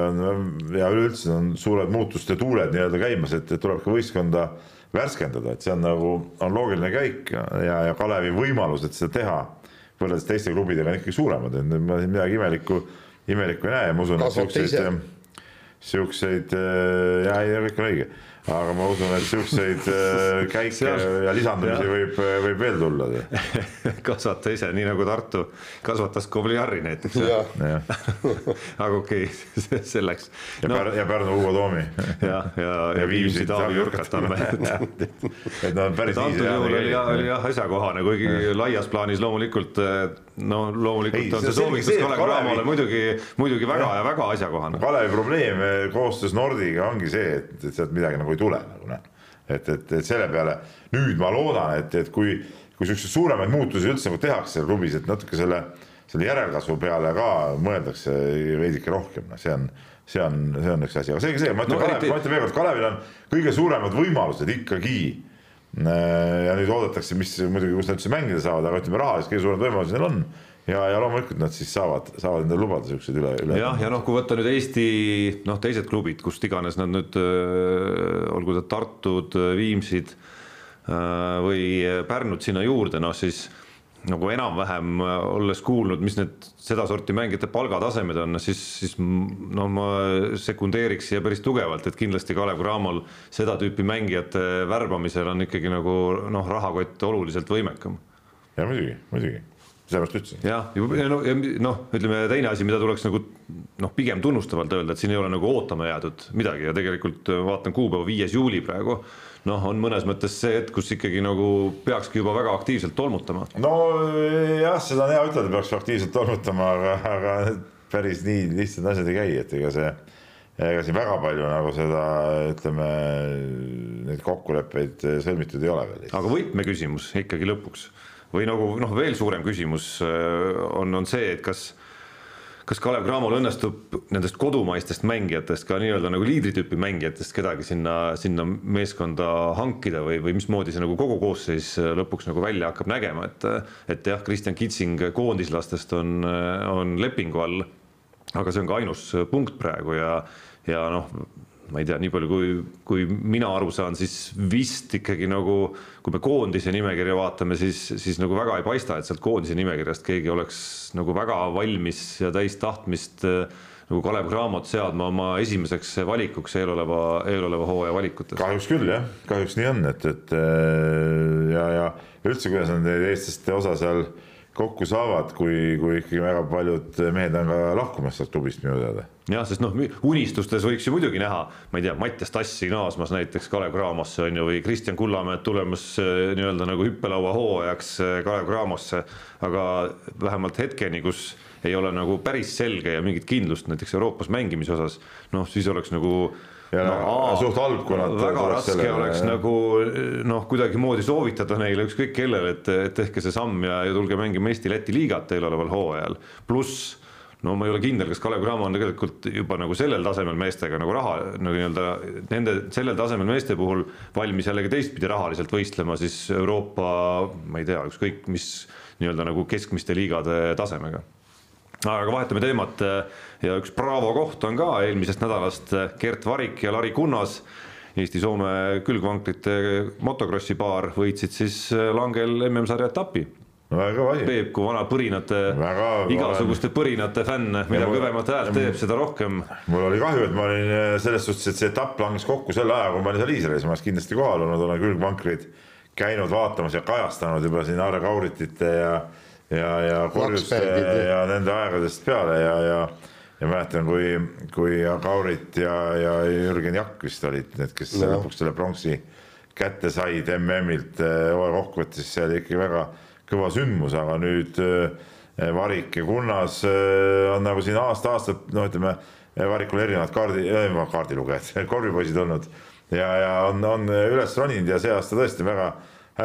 ja üleüldse on suured muutuste tuuled nii-öelda käimas, et tuleb ka võistkonda värskendada, et see on nagu, on loogiline käik ja, ja Kalevi võimalused seda teha võrreldes teiste klubidega on ikkagi suuremad, et ma siin midagi imelikku, imelikku ei näe ja ma usun, et siukseid, siukseid, ja ei, kõik on õige aga ma usun, et siukseid äh, [laughs] käike ja lisandumisi ja. võib, äh, võib veel tulla [laughs] kasvata ise, nii nagu Tartu kasvatas Kobliari näiteks. [laughs] aga okei okay, selleks. ja no. Pär-, ja Pärnu Ugo Toomi. ja, ja, ja Viimsi Taavi Jürkatamme et no päris antud juhul oli jah, oli jah asjakohane, kuigi laias plaanis loomulikult no loomulikult ei, on see soovitus Kalev Cramole muidugi, muidugi väga ja, ja väga asjakohane. Kalevi probleem eh, koostöös Nordiga ongi see, et, et sealt midagi nagu ei tule nagu noh. et, et, et selle peale nüüd ma loodan, et, et kui, kui siukseid suuremaid muutusi üldse nagu tehakse klubis, et natuke selle, selle järelkasvu peale ka mõeldakse veidike rohkem, noh, see on see on, see on üks asi, aga seegi see, ma ütlen no, Kalev, ma ütlen veel kord, Kalevil on kõige suuremad võimalused ikkagi ja nüüd oodatakse, mis muidugi, kus nad üldse mängida saavad, aga ütleme rahaliselt kõige suuremad võimalused neil on ja, ja loomulikult nad siis saavad, saavad endale lubada siukseid üle, üle. jah, ja noh, kui võtta nüüd Eesti noh, teised klubid, kust iganes nad nüüd äh,, olgu ta Tartud, Viimsid äh, või Pärnud sinna juurde, noh siis nagu enam-vähem äh, olles kuulnud, mis need sedasorti mängijate palgatasemed on, siis, siis no ma sekundeeriks siia päris tugevalt, et kindlasti Kalev Cramol seda tüüpi mängijate värbamisel on ikkagi nagu noh, rahakott oluliselt võimekam. ja muidugi, muidugi, sellepärast ütlesin. jah, ja noh, noh, ütleme teine asi, mida tuleks nagu noh, pigem tunnustavalt öelda, et siin ei ole nagu ootama jäädud midagi ja tegelikult vaatan kuupäeva, viies juuli praegu noh, on mõnes mõttes see hetk, kus ikkagi nagu peakski juba väga aktiivselt tolmutama. nojah, seda on hea ütelda, peaks aktiivselt tolmutama, aga, aga päris nii lihtsad asjad ei käi, et ega see, ega siin väga palju nagu seda, ütleme, neid kokkuleppeid sõlmitud ei ole veel. aga võtmeküsimus ikkagi lõpuks või nagu noh, veel suurem küsimus äh, on, on see, et kas kas Kalev Cramol õnnestub nendest kodumaistest mängijatest ka nii-öelda nagu liidritüüpi mängijatest kedagi sinna, sinna meeskonda hankida või, või mismoodi see nagu kogu koosseis lõpuks nagu välja hakkab nägema, et et jah, Kristjan Kitsing koondislastest on, on lepingu all, aga see on ka ainus punkt praegu ja, ja noh, ma ei tea, nii palju kui, kui mina aru saan, siis vist ikkagi nagu, kui me koondise nimekirja vaatame, siis, siis nagu väga ei paista, et sealt koondise nimekirjast keegi oleks nagu väga valmis ja täis tahtmist nagu Kalev Cramot seadma oma esimeseks valikuks eeloleva, eeloleva hooaja valikutes. kahjuks küll jah, kahjuks nii on, et, et ja, ja üldse, kuidas on eestlaste osa seal kokku saavad, kui, kui ikkagi väga paljud mehed on ka lahkumas sealt klubist minu teada. jah, sest noh, unistustes võiks ju muidugi näha, ma ei tea, Mattias Tassi naasmas näiteks Kalev Cramosse on ju, või Kristjan Kullamäed tulemas äh, nii-öelda nagu hüppelaua hooajaks äh, Kalev Cramosse, aga vähemalt hetkeni, kus ei ole nagu päris selge ja mingit kindlust näiteks Euroopas mängimise osas, noh, siis oleks nagu ja no, suht halb, kui nad väga raske sellele... oleks nagu noh, kuidagimoodi soovitada neile ükskõik kellele, et, et tehke see samm ja, ja tulge mängima Eesti-Läti liigat eeloleval hooajal. pluss no ma ei ole kindel, kas Kalev Cramo on tegelikult juba nagu sellel tasemel meestega nagu raha nagu nii-öelda nende sellel tasemel meeste puhul valmis jällegi teistpidi rahaliselt võistlema siis Euroopa, ma ei tea, ükskõik mis nii-öelda nagu keskmiste liigade tasemega aga vahetame teemat ja üks Bravo koht on ka eelmisest nädalast Gert Varik ja Lari Kunnas. Eesti-Soome külgvankrite motokrossi paar võitsid siis langel MM-sarja etapi väga kõva asi. Peep kui vana põrinate, igasuguste põrinate fänn, mida kõvemat häält teeb, seda rohkem. mul oli kahju, et ma olin äh, selles suhtes, et see etapp langes kokku selle aja, kui ma olin seal Iisraelis, ma oleks kindlasti kohal olnud, olen külgvankreid käinud vaatamas ja kajastanud juba siin Aare Kauritite ja ja, ja korjuste ja nende aegadest peale ja, ja ja mäletan, kui, kui Kaurit ja, ja Jürgen Jakk vist olid need, kes no. lõpuks selle pronksi kätte said MM-ilt äh, hooaja kokkuvõttes, see oli ikkagi väga kõva sündmus, aga nüüd äh, Varik ja Kunnas äh, on nagu siin aasta-aastalt, noh, ütleme Varikul erinevad kaardi äh,, kaardilugejad, [laughs] korvipoisid olnud ja, ja on, on üles roninud ja see aasta tõesti väga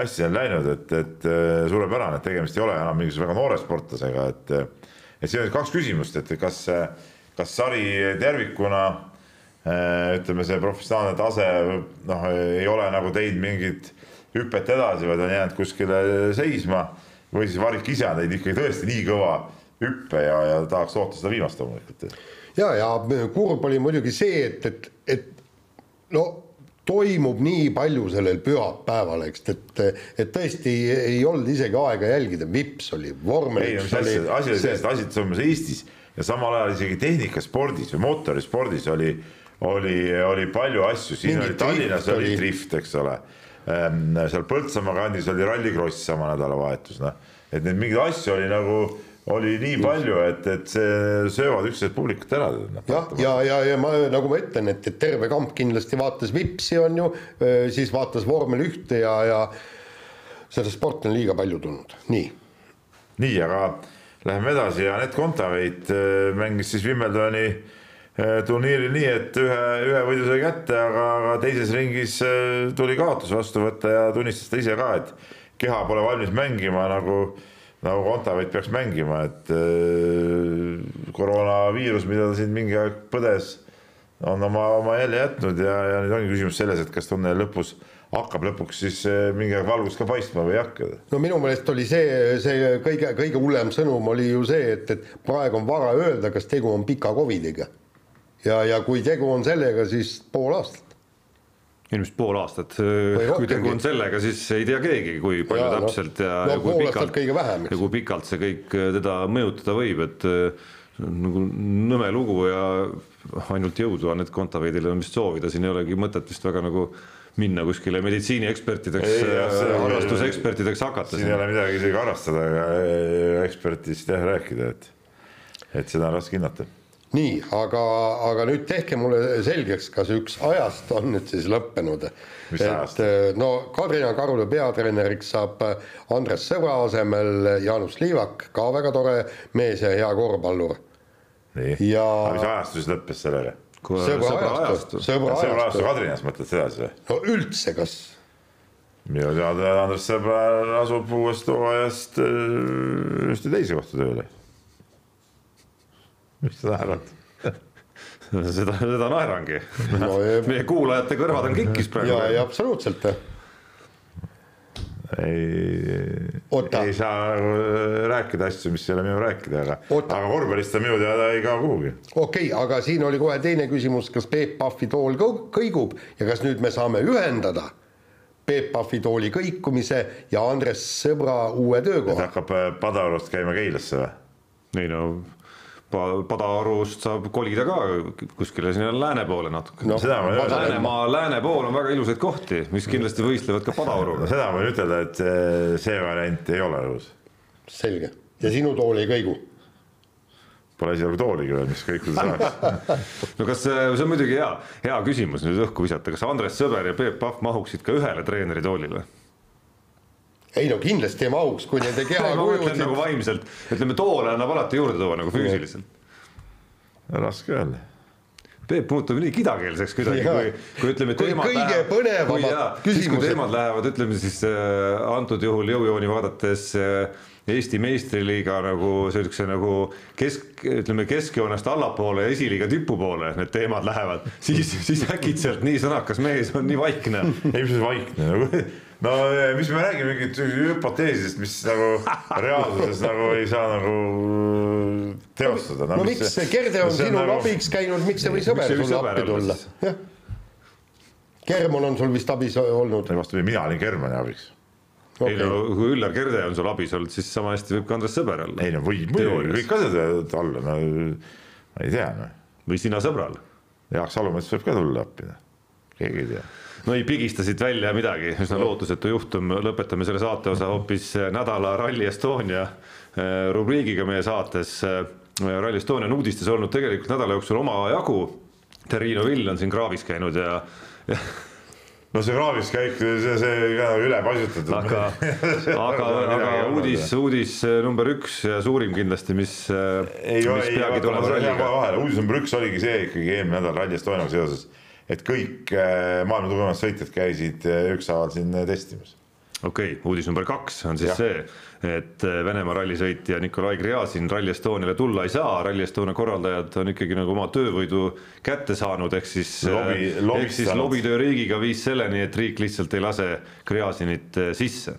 hästi on läinud, et, et äh, suurepärane, et tegemist ei ole enam mingisuguse väga noore sportlasega, et et siin on kaks küsimust, et kas, kas sari tervikuna äh, ütleme, see professionaalne tase noh, ei ole nagu teinud mingit hüpet edasi, vaid on jäänud kuskile seisma või siis Varik ise on teinud ikkagi tõesti nii kõva hüppe ja, ja tahaks loota seda viimast loomulikult. ja, ja kurb oli muidugi see, et, et, et no toimub nii palju sellel pühapäeval, eks, et, et tõesti ei olnud isegi aega jälgida, vips oli, vormel ei, üks oli. asi oli selles, et asi toimus Eestis ja samal ajal isegi tehnikaspordis või mootorispordis oli, oli, oli palju asju, siin Mingi oli Tallinnas oli, oli drift, eks ole. Ehm, seal Põltsamaa kandis oli rallikross sama nädalavahetus, noh, et neid mingeid asju oli nagu oli nii palju, et, et see söövad üksteist publikut ära. jah, ja, ja, ja, ja ma nagu ma ütlen, et, et terve kamp kindlasti vaatas Vipsi on ju, siis vaatas vormel ühte ja, ja seda sporti on liiga palju tulnud, nii. nii, aga läheme edasi ja Anett Kontaveit mängis siis Wimbledoni turniiril nii, et ühe, ühe võidu sai kätte, aga, aga teises ringis tuli kaotus vastu võtta ja tunnistas ta ise ka, et keha pole valmis mängima nagu nagu Kontaveit peaks mängima, et äh, koroonaviirus, mida ta siin mingi aeg põdes, on oma, oma jälje jätnud ja, ja nüüd ongi küsimus selles, et kas tunneli lõpus hakkab lõpuks siis äh, mingi aeg valgus ka paistma või ei hakka? no minu meelest oli see, see kõige, kõige hullem sõnum oli ju see, et, et praegu on vara öelda, kas tegu on pika Covidiga. ja, ja kui tegu on sellega, siis pool aastat ilmselt pool aastat, kui tegu on sellega, siis ei tea keegi, kui palju ja, täpselt no, ja, no, ja kui pikalt, ja kui pikalt see kõik äh, teda mõjutada võib, et äh, nagu nõme lugu ja ainult jõudu Anett Kontaveidile on vist soovida, siin ei olegi mõtet vist väga nagu minna kuskile meditsiiniekspertideks, äh, harrastusekspertideks hakata. siin ei ole midagi isegi harrastada ega ekspertidest jah rääkida, et, et seda on raske hinnata nii, aga, aga nüüd tehke mulle selgeks, kas üks ajast on nüüd siis lõppenud. et eh, no Kadrina Karule peatreeneriks saab eh, Andres Sõbra asemel Jaanus Liivak, ka väga tore mees ja hea korvpallur. nii ja..., aga mis ajastus siis lõppes sellele? sõbra ajastu, sõbra ajastu Kadrinas mõtled sedasi või? no üldse, kas? minu teada Andres Sõbra asub uuest hooajast ühte teise kohta tööle miks sa naerad [laughs] seda, seda naerangi no,. [laughs] meie kuulajate kõrvad on kikkis praegu. ja, ja absoluutselt. ei, ei saa rääkida asju, mis ei ole minu rääkida, aga, aga korvpallist ta minu teada ei kao kuhugi. okei okay,, aga siin oli kohe teine küsimus, kas Peep Pahvi tool kõigub ja kas nüüd me saame ühendada Peep Pahvi tooli kõikumise ja Andres Sõbra uue töökoha. ta hakkab Padarust käima Keilasse või? ei no Padaorust saab kolida ka kuskile sinna lääne poole natuke no,. Läänemaa lääne pool on väga ilusaid kohti, mis kindlasti võistlevad ka Padaoruga no,. seda ma võin ütelda, et see variant ei ole õhus. selge, ja sinu tool ei kõigu? Pole esialgu tooligi veel, mis kõikuda saaks [laughs] no kas see on muidugi hea, hea küsimus nüüd õhku visata, kas Andres Sõber ja Peep Pahv mahuksid ka ühele treeneritoolile? Ei no kindlasti ei mahuks, kui nende kehakujud [laughs] nagu vaimselt, ütleme toole annab alati juurde tuua nagu füüsiliselt. raske öelda. Peep muutub nii kidakeelseks kuidagi, kui, kui ütleme, teemad kõige põnevamad küsimused. kui teemad lähevad, ütleme siis äh, antud juhul jõujooni vaadates äh, Eesti meistriliiga nagu siukse nagu kesk, ütleme keskjoonest allapoole ja esiliiga tipu poole need teemad lähevad, siis, siis äkitselt nii sõnakas mees on nii vaikne. ei, mis vaikne nagu no mis me räägime mingit hüpoteesidest, mis nagu [laughs] reaalsuses nagu ei saa nagu teostada no,. no miks see Gerde on sinul nagu... abiks käinud, miks ei või sõber sulle appi tulla? Germon on sul vist abis olnud. ei vastupidi, mina olin Germani abiks okay.. ei no kui Üllar Kerde on sul abis olnud, siis sama hästi võib ka Andres Sõber olla. ei no võib muidugi, kõik asjad olla, no ma ei tea noh. või sina sõbral. Jaak Salumets võib ka tulla appi, noh. keegi ei tea no ei pigista siit välja midagi, üsna lootusetu juhtum, lõpetame selle saate osa hoopis nädala Rally Estonia eh, rubriigiga meie saates. Eh, Rally Estonia on uudistes olnud tegelikult nädala jooksul omajagu. Terrino Vill on siin kraavis käinud ja, ja [laughs] no see kraavis käik, see, see ka üle paisutatud. aga, [laughs] aga, aga uudis, uudis number üks ja suurim kindlasti, mis. ei ole, ei, vahele, uudis number üks oligi see ikkagi eelmine nädal Rally Estoniaga seoses et kõik äh, maailma tugevamad sõitjad käisid äh, ükshaaval siin äh, testimas okei okay,, uudis number kaks on siis ja. see, et Venemaa rallisõitja Nikolai Gräzin Rally Estoniale tulla ei saa, Rally Estonia korraldajad on ikkagi nagu oma töövõidu kätte saanud, ehk siis Lobi, ehk siis lobitöö riigiga viis selleni, et riik lihtsalt ei lase Gräzinit sisse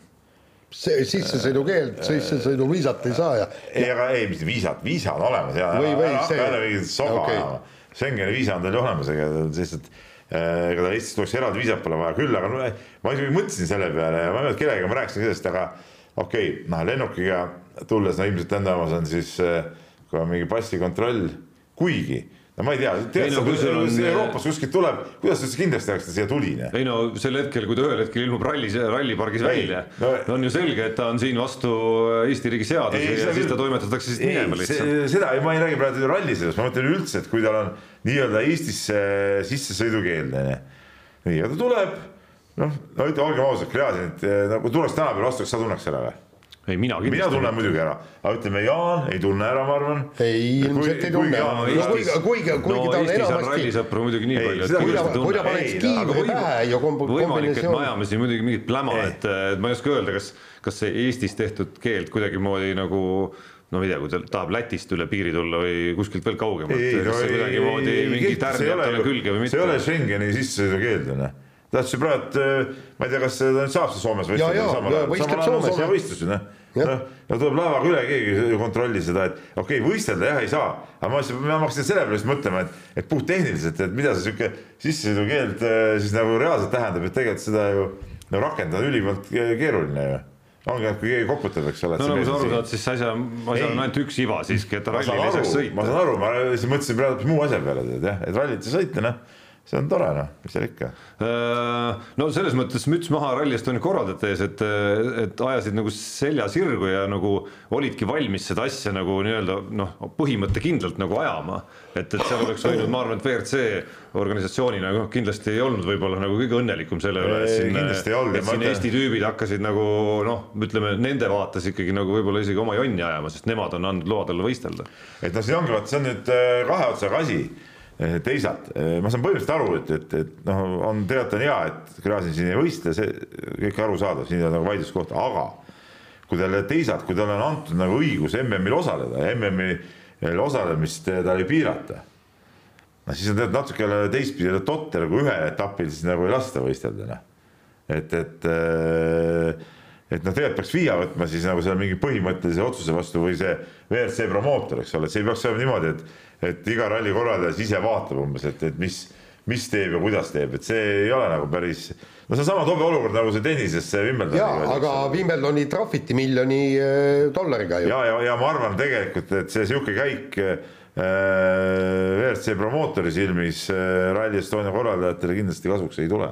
see sissesõidukeeld, sissesõiduviisat ei saa ja. ei, aga ei, mis viisat, viisa on olemas ja. või, või see. ära mingit soga okay. ajama, Schengeni viisa on tal ju olemas, ega lihtsalt äh, ega tal Eestis tuleks eraldi viisat pole vaja, küll aga no, ma isegi mõtlesin selle peale ja ma ei mäleta kellegagi ma rääkisin sellest, aga okei okay,, noh lennukiga tulles no ilmselt enda omas on siis äh, ka mingi passikontroll, kuigi no ma ei tea, tead sa, kui sul on Euroopas kuskilt tuleb, kuidas sa üldse kindlaks tehakse, et ta siia tuli? ei no sel hetkel, kui ta ühel hetkel ilmub ralli, rallipargis välja no,, on ju selge, et ta on siin vastu Eesti riigi seadusi ei, ja siis ta toimetatakse siit minema lihtsalt. seda, ma ei räägi praegu ralli sellest, ma mõtlen üldse, et kui tal on nii-öelda Eestisse sissesõidukeeld, onju. nii, ja ta tuleb, noh, no ütleme, olgem ausad, Gräzinit nagu tuleks tänapäeval vastu, kas sa tunneks ära või? Ei, mina kindlasti. mina tunnen muidugi ära, aga ütleme, Jaan ei tunne ära, ma arvan. ei, ilmselt ei tunne. kuigi, kuigi, kuigi ta on enamasti. rallisõpru muidugi nii palju, et kui ta, kui ta paneks kiivri pähe ja kombinatsioon. võimalik, et me ajame siin muidugi mingit pläma, et ma ei oska öelda, kas, kas see Eestis tehtud keeld kuidagimoodi nagu no ma ei tea, kui ta tahab Lätist üle piiri tulla või kuskilt veel kaugemalt, kas see kuidagimoodi mingi tärn jääb talle külge või mitte? see ei ole Schengeni sissesõidukeeld, onju tahtsin praegu, ma ei tea, kas saab see Soomes võistleda samal ajal, samal ajal on Soome võistlus ju noh. Noh, no tuleb laevaga üle, keegi ei kontrolli seda, et okei okay,, võistelda jah ei saa, aga ma, ma hakkasin selle peale just mõtlema, et, et puhttehniliselt, et mida see sihuke sissesõidukeeld äh, siis nagu reaalselt tähendab, et tegelikult seda ju no rakendada on ülimalt keeruline ju ongi, et kui keegi koputab, eks ole. no nagu sa aru saad, siis asja, asjal on ainult üks iva siiski, et rallil ei saaks sõita. ma saan aru, ma lihtsalt mõtlesin praegu muu asja peale tead jah, et rallit ei sõita noh see on tore noh, mis seal ikka. Äh, no selles mõttes müts maha Rally Estonia korraldajate ees, et, et ajasid nagu selja sirgu ja nagu olidki valmis seda asja nagu nii-öelda noh, põhimõttekindlalt nagu ajama. et, et seal oleks võinud, ma arvan, et WRC organisatsioonina noh, kindlasti ei olnud võib-olla nagu kõige õnnelikum selle üle, et siin, et siin Eesti tüübid hakkasid nagu noh, ütleme nende vaates ikkagi nagu võib-olla isegi oma jonni ajama, sest nemad on andnud loa talle võistelda. et noh, siin ongi vaata, see on nüüd äh, kahe otsaga asi teisalt eh, ma saan põhimõtteliselt aru, et, et, et noh, on tegelikult on hea, et Gräzin siin ei võistle, see kõik arusaadav, siin ei ole nagu vaidluskohta, aga kui talle teisalt, kui talle on antud nagu õigus MM-il osaleda ja MM-il osalemist tal ei piirata, no siis on tegelikult natuke teistpidi totter, kui ühel etapil siis nagu ei lasta võistelda, noh. et, et äh, et noh, tegelikult peaks FIA võtma siis nagu selle mingi põhimõttelise otsuse vastu või see WRC promootor, eks ole, et see ei peaks olema niimoodi, et et iga ralli korraldaja siis ise vaatab umbes, et, et mis, mis teeb ja kuidas teeb, et see ei ole nagu päris, no see on sama tobe olukord nagu see tennises see Wimbledon. jaa, aga Wimbledoni trahviti miljoni äh, dollariga ju. ja, ja, ja ma arvan tegelikult, et see sihuke käik äh, WRC promootori silmis äh, Rally Estonia korraldajatele kindlasti kasuks ei tule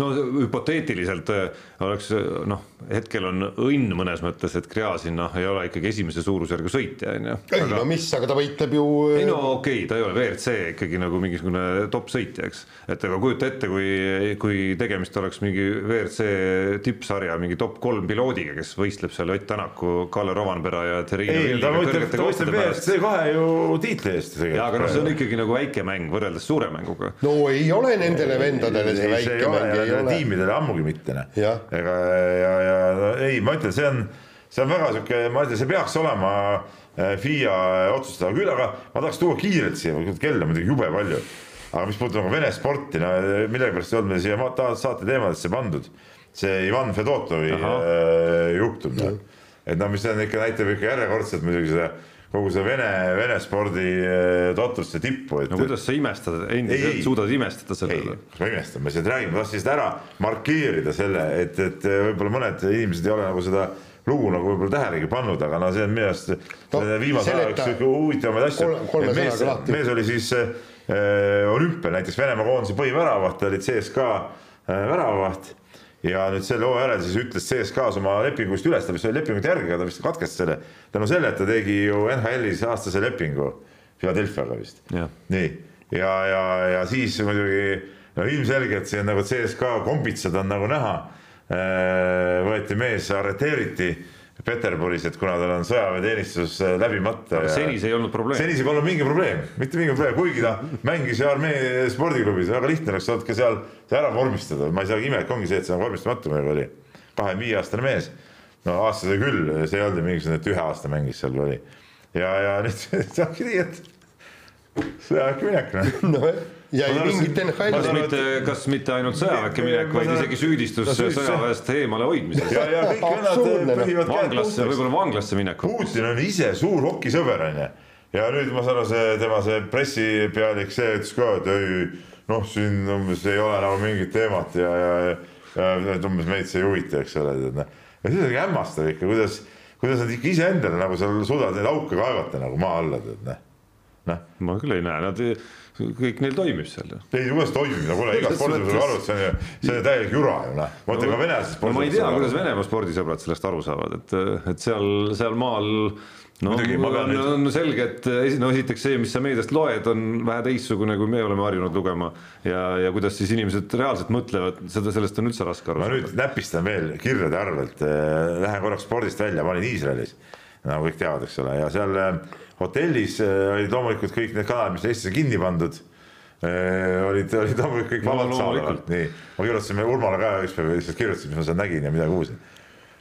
no hüpoteetiliselt äh, oleks äh, noh, hetkel on õnn mõnes mõttes, et Gräzin noh, ei ole ikkagi esimese suurusjärgu sõitja on ju. ei no mis, aga ta võitleb ju. ei no okei okay,, ta ei ole WRC ikkagi nagu mingisugune top sõitja, eks. et aga kujuta ette, kui, kui tegemist oleks mingi WRC tippsarja mingi top kolm piloodiga, kes võistleb seal Ott Tänaku, Kalle Rovanpera ja Terrine ei, ta võitleb, ta võistleb WRC kahe ju tiitli eest jaa, aga noh, see on ikkagi nagu väike mäng võrreldes suure mänguga. no ei ole nendele vendadele see väike mäng sellele tiimidele ammugi mitte noh. ega ja, ja no, ei, ma ütlen, see on, see on väga sihuke, ma ütlen, see peaks olema äh, FIA otsustada, küll aga ma tahaks tuua kiirelt siia, kell on muidugi jube palju. aga mis puudutab Vene sporti, no millegipärast ei olnud meil siia saate teemadesse pandud. See Ivan Fedotovi äh, juhtum no.. et noh, mis on ikka näitab ikka järjekordselt muidugi seda kogu see Vene, Vene spordi eh, totruste tippu. no kuidas sa imestad, endiselt suudad imestada selle üle? kas ma imestan, ma lihtsalt räägin, ma tahtsin lihtsalt ära markeerida selle, et, et võib-olla mõned inimesed ei ole nagu seda lugu nagu võib-olla tähelegi pannud, aga no see on minu arust no, viimase aja üks sihuke huvitavamaid asju. mees, mees oli siis äh, olümpial näiteks Venemaa koondise põhiväravaht, ta oli CSKA äh, väravavaht ja nüüd selle hooaja järel siis ütles CSKA-s oma lepingust üles, ta vist oli lepingut järgi, aga ta vist katkestas selle tänu sellele, et ta tegi ju NHL-is aastase lepingu Philadelphiaga vist. nii, ja, ja, ja siis muidugi no ilmselgelt siin nagu CSKA kombitsad on nagu näha. Äh, võeti mees, arreteeriti Peterburis, et kuna tal on sõjaväeteenistus äh, läbimata. aga seni see ei olnud probleem. seni see polnud mingi probleem, mitte mingi probleem, kuigi ta mängis ju armee spordiklubis, väga lihtne oleks olnud ka seal see ära vormistada, ma ei saagi imelik ongi see, et see on vormistamatu meil oli. kahekümne viie aastane mees, no aasta sai küll, see ei olnud mingisugune, et ühe aasta mängis seal oli. ja, ja nüüd [laughs] ongi nii, et sõjaväkke minek noh ei arvan, mingit kas NHL-i arvan, mitte, kas mitte ainult sõjaväkke minek, vaid isegi süüdistus sõjaväest eemale hoidmises. ja, ja kõik vennad Absurdne, noh. pühivad käed vanglasse, võib-olla vanglasse minek. Putin on ise suur hokisõber onju ja nüüd ma saan aru, see tema see pressipealik, see ütles ka, et ei noh, siin umbes ei ole nagu mingit teemat ja, ja, ja et umbes meid see ei huvita, eks ole, tead noh. ja see on ikka hämmastav ikka, kuidas, kuidas nad ikka iseendale nagu seal suudavad neid auke kaevata nagu maa alla, tead noh. noh, ma küll ei näe, nad, kõik neil toimib seal ju. ei kuidas toimib, no kuule, iga sportlasel saab aru, et see on ju, see on täielik jura ju noh, mõtlen ka venelased. no ma ei tea, kuidas Venemaa spordisõbrad sellest aru saavad, et, et seal, seal maal no pean on, on selge, et esi- no esiteks see, mis sa meediast loed, on vähe teistsugune, kui me oleme harjunud lugema. Ja, ja kuidas siis inimesed reaalselt mõtlevad, seda, sellest on üldse raske aru ma nüüd näpistan veel kirjade arvelt, lähen korraks spordist välja, ma olin Iisraelis, nagu kõik teavad, eks ole, ja seal eh, hotellis eh, olid loomulikult kõik need kanalid, mis Eestis on kinni pandud. olid, olid loomulikult kõik No vabalt saadaval, loomulikult. nii, ma kirjutasin Urmale ka ükspäev lihtsalt kirjutasin, mis ma seal nägin ja mida kuulsin.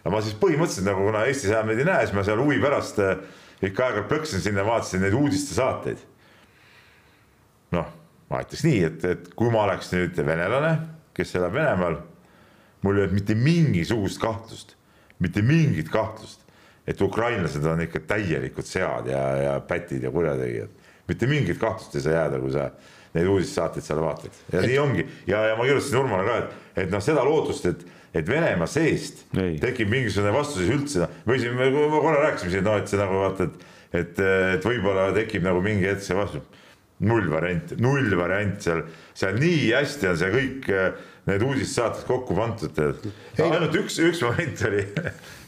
aga ma siis põhimõtteliselt nagu, kuna Eestis enam neid ei näe, siis ma seal huvi pärast ikka aeg-ajalt plõksin sinna, vaatasin neid uudistesaateid noh, ma ütleks nii, et, et kui ma oleks nüüd venelane, kes elab Venemaal, mul ei olnud mitte mingisugust kahtlust, mitte mingit kahtlust, et ukrainlased on ikka täielikud sead ja, ja pätid ja kurjategijad. mitte mingit kahtlust ei saa jääda, kui sa neid uudissaateid seal vaatad ja nii ongi ja, ja ma kirjutasin Urmale ka, et, et noh, seda lootust, et, et Venemaa seest Ei. tekib mingisugune vastuseis üldse, noh, või siin me me korra rääkisime siin, noh, et see nagu vaata, et, et, et võib-olla tekib nagu mingi hetk see vastus null variant, null variant seal, seal nii hästi on see kõik need uudissaated kokku pandud, tead. ainult üks, üks moment oli,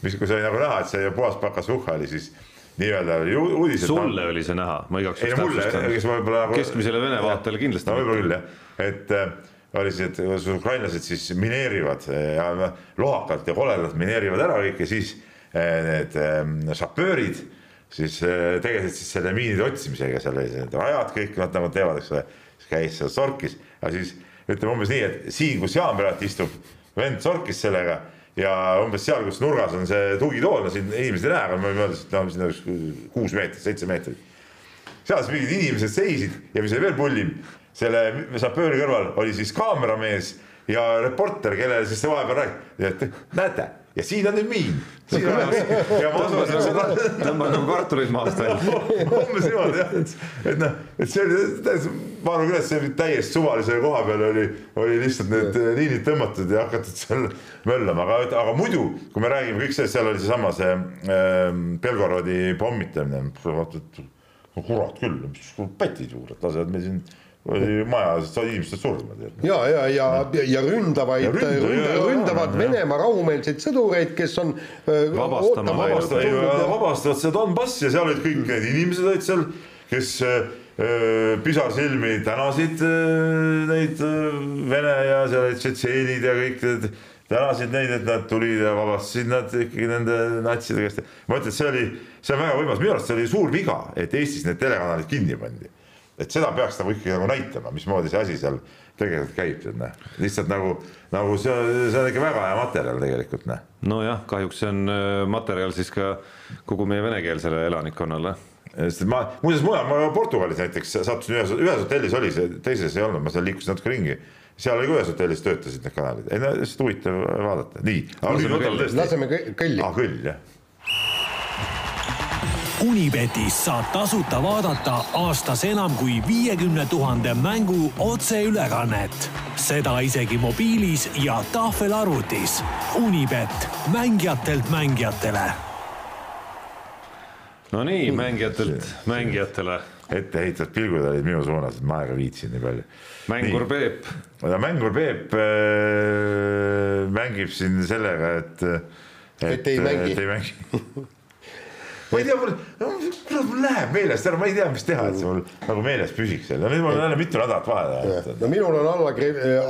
mis, kus oli nagu näha, et see puhas pakasuhha oli siis nii-öelda oli u- uudis. sulle oli see näha, ma igaks juhuks mulle, kes täpsustan. võib-olla nagu. Keskmisele Vene vaatajale kindlasti no võib-olla küll jah, et äh, oli see, et ukrainlased siis mineerivad äh, ja lohakalt ja koledalt mineerivad ära kõik ja siis äh, need äh, šapöörid siis äh, tegelesid siis selle miinide otsimisega, seal rajad kõik, nad nagu teevad, eks ole, siis käis seal sorkis, aga siis ütleme umbes nii, et siin, kus Jaan praegu istub, vend sorkis sellega ja umbes seal, kus nurgas on see tugitool, no siin inimesed ei näe, aga ma võin öelda, et noh, siin oleks kuus meetrit, seitse meetrit. Seal siis mingid inimesed seisid ja mis oli veel pullim, selle sapööri kõrval oli siis kaameramees ja reporter, kellele siis see vahepeal rääkis, et näete ja siin on nüüd miin. tõmbad nagu kartuleid maast välja. umbes niimoodi jah, et, et noh, et see oli täiesti, ma arvan küll, et see oli täiesti suvalise koha peal oli, oli lihtsalt need liinid tõmmatud ja hakatud seal möllama, aga, aga muidu, kui me räägime kõik sellest, seal oli seesama see äh, Belgorodi pommitamine, kurat küll, mis pätid juurde, lasevad meil siin oli maja, inimesed surma ja, ja, ja, ja ründavaid ja- ründavad ja- Venemaa rahumeelseid sõdureid, kes on öö, Vabastama vabastavad, vabastavad seda Donbassi ja seal olid kõik need inimesed olid seal, kes äh, pisarsilmi tänasid äh, neid äh, Vene ja seal olid tšetšeenid ja kõik need tänasid neid, et nad tulid ja vabastasid nad ikkagi nende natside käest. ma ütlen, et see oli, see on väga võimas, minu arust see oli suur viga, et Eestis need telekanalid kinni pandi. Et seda peaks nagu ikkagi nagu näitama, mismoodi see asi seal tegelikult käib, tead näe. lihtsalt nagu, nagu see, see on ikka väga hea materjal tegelikult näe nojah, kahjuks see on äh, materjal siis ka kogu meie venekeelsele elanikkonnale. sest et ma, muuseas mujal, ma Portugalis näiteks sattusin ühes, ühes hotellis oli see, teises ei olnud, ma seal liikusin natuke ringi. seal oli ka ühes hotellis töötasid need kanalid, ei no lihtsalt huvitav vaadata, nii. Laseme kõlli. ah küll jah, Unibetis saab tasuta vaadata aastas enam kui viiekümne tuhande mängu otseülekannet. seda isegi mobiilis ja tahvelarvutis. Unibet, mängijatelt mängijatele no nii, mängijatelt mängijatele. etteheitvad pilgud olid minu suunas, et ma aega viitsin nii palju. mängur Peep, ja mängur Peep äh, mängib siin sellega, et. Et ei mängi. et ei mängi ma ei tea, mul, mul läheb meelest ära, ma ei tea, mis teha, et see mul nagu meeles püsiks jälle, nüüd mul on jälle mitu nädalat vahele. no minul on alla,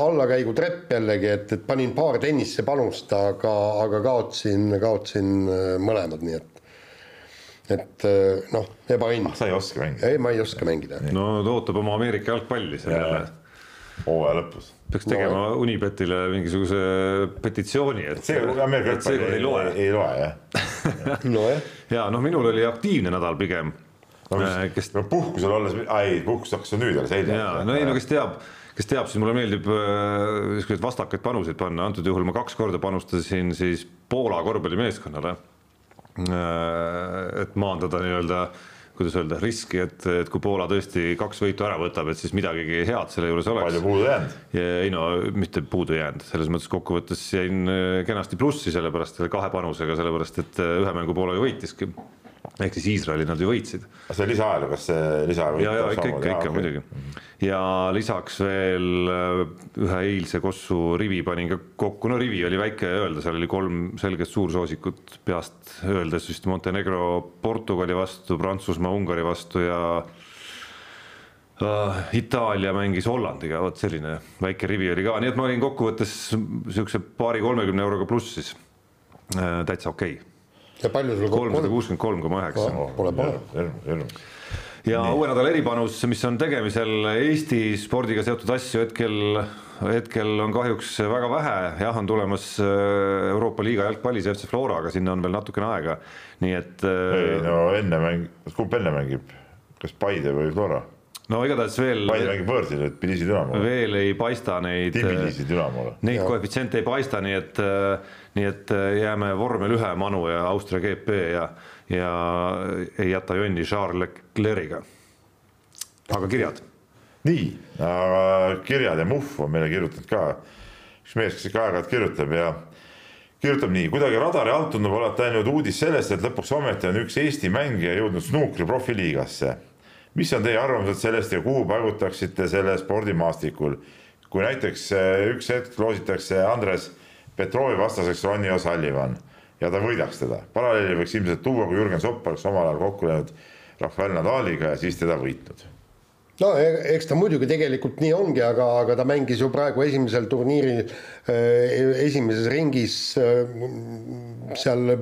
allakäigutrepp jällegi, et, et panin paar tennisse panust, aga, aga kaotasin, kaotasin äh, mõlemad, nii et et äh, noh, ebaõnn. sa ei oska mängida? ei, ma ei oska mängida. no ta ootab oma Ameerika jalgpalli seal jälle. hooaja lõpus peaks tegema no, Unibetile mingisuguse petitsiooni, et see Ameerika jalgpall ei, loe, ei loe jah [laughs] nojah. ja noh, minul oli aktiivne nädal pigem no, äh, kes... no puhkusel olles, ei puhkus hakkas nüüd alles eile. jaa, no ei no kes teab, kes teab, siis mulle meeldib niisuguseid äh, vastakaid panuseid panna, antud juhul ma kaks korda panustasin siis Poola korvpallimeeskonnale. Äh, et maandada nii-öelda äh, kuidas öelda, riski, et, et kui Poola tõesti kaks võitu ära võtab, et siis midagigi head selle juures oleks. palju puudu jäänud? ei no mitte puudu jäänud, selles mõttes kokkuvõttes jäin äh, kenasti plussi, sellepärast kahe panusega, sellepärast et äh, ühe mängu Poola ju võitiski ehk siis Iisraeli nad ju võitsid. see lisaajaga, kas see lisaajaga ja, ja ikka, ikka, ikka muidugi. ja lisaks veel äh, ühe eilse Kossu rivi panin ka kokku, no rivi oli väike öelda, seal oli kolm selget suursoosikut peast öeldes vist Montenegro Portugali vastu, Prantsusmaa Ungari vastu ja uh, Itaalia mängis Hollandiga, vot selline väike rivi oli ka, nii et ma olin kokkuvõttes niisuguse paari-kolmekümne euroga plussis uh,, täitsa okei. okay ja palju sul kolmsada kuuskümmend kolm koma üheksa. Pole paha. ja Nii. uue nädala eripanus, mis on tegemisel Eesti spordiga seotud asju hetkel, hetkel on kahjuks väga vähe, jah, on tulemas äh, Euroopa liiga jalgpallis FC Flora, aga sinna on veel natukene aega, nii et. Äh, ei no enne mäng, kumb enne mängib, kas Paide või Flora? No igatahes veel. Paide mängib võõrsil, et Tbilisi Dünamo. veel ei paista neid. Tbilisi Dünamole. Neid koefitsiente ei paista, nii et, nii et jääme vormel ühe Manu ja Austria GP ja, ja ei jäta jonni Charles Leclerc'iga. aga kirjad. nii, aga kirjad ja Muhv on meile kirjutanud ka. üks mees, kes ikka aeg-ajalt kirjutab ja kirjutab nii, kuidagi radari alt tundub olevat läinud uudis sellest, et lõpuks ometi on üks Eesti mängija jõudnud snuukri profiliigasse mis on teie arvamused sellest ja kuhu paigutaksite selle spordimaastikul? kui näiteks eh, üks hetk loositakse Andres Petrovi vastaseks Ronnie O'Sullivan ja ta võidaks teda, paralleeli võiks ilmselt tuua, kui Jürgen Sopp oleks omal ajal kokku läinud Rafael Nadaliga ja siis teda võitnud. No e-, eks ta muidugi tegelikult nii ongi, aga, aga ta mängis ju praegu esimesel turniiril äh, esimeses ringis äh, seal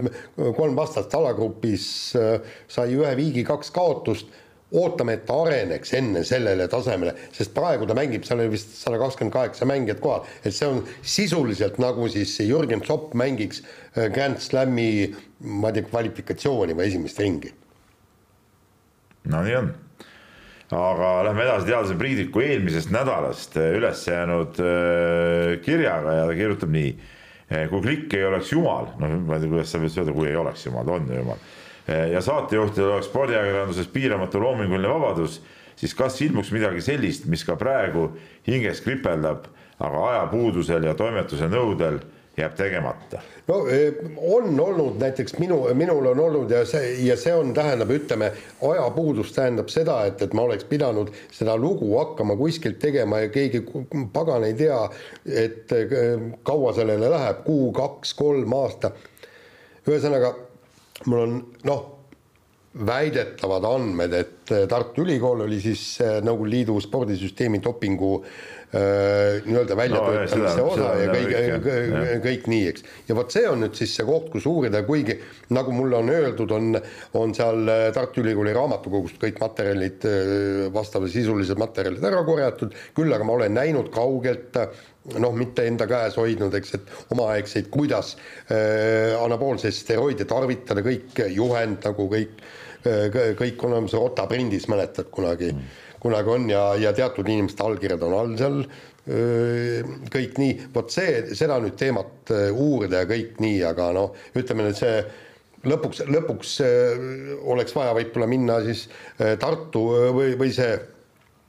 kolm vastast alagrupis sai ühe viigi, kaks kaotust ootame, et ta areneks enne sellele tasemele, sest praegu ta mängib, seal oli vist sada kakskümmend kaheksa mängijat kohal, et see on sisuliselt nagu siis Jürgen Zopp mängiks äh, Grand Slami, ma ei tea, kvalifikatsiooni või esimest ringi. no nii on. aga lähme edasi teadlase Priidiku eelmisest nädalast äh, üles jäänud äh, kirjaga ja ta kirjutab nii. kui klikk ei oleks jumal, no ma ei tea, kuidas sa võid öelda, kui ei oleks jumal, on ju jumal ja saatejuhtidel oleks spordiajakirjanduses piiramatu loominguline vabadus, siis kas ilmuks midagi sellist, mis ka praegu hinges kripeldab, aga ajapuudusel ja toimetuse nõudel jääb tegemata? no e, on olnud näiteks minu, minul on olnud ja see, ja see on, tähendab, ütleme, ajapuudus tähendab seda, et, et ma oleks pidanud seda lugu hakkama kuskilt tegema ja keegi pagan ei tea, et e, kaua sellele läheb, kuu, kaks, kolm aasta. ühesõnaga mul on noh, väidetavad andmed, et äh, Tartu Ülikool oli siis äh, Nõukogude Liidu spordisüsteemi dopingu äh, nii-öelda väljatöötamise no, osa ja kõik, kõik, kõik nii, eks. ja vot see on nüüd siis see koht, kus uurida, kuigi nagu mulle on öeldud, on, on seal Tartu Ülikooli raamatukogust kõik materjalid, vastavasisulised materjalid ära korjatud, küll aga ma olen näinud kaugelt noh, mitte enda käes hoidnud, eks, et omaaegseid, kuidas äh, anaboolseid steroide tarvitada, kõik juhend nagu kõik äh,, kõik on olemas, Rotta prindis mäletad kunagi mm., kunagi on ja, ja teatud inimeste allkirjad on all seal. Kõik nii, vot see, seda nüüd teemat uurida ja kõik nii, aga noh, ütleme nüüd see lõpuks, lõpuks oleks vaja võib-olla minna siis Tartu või, või see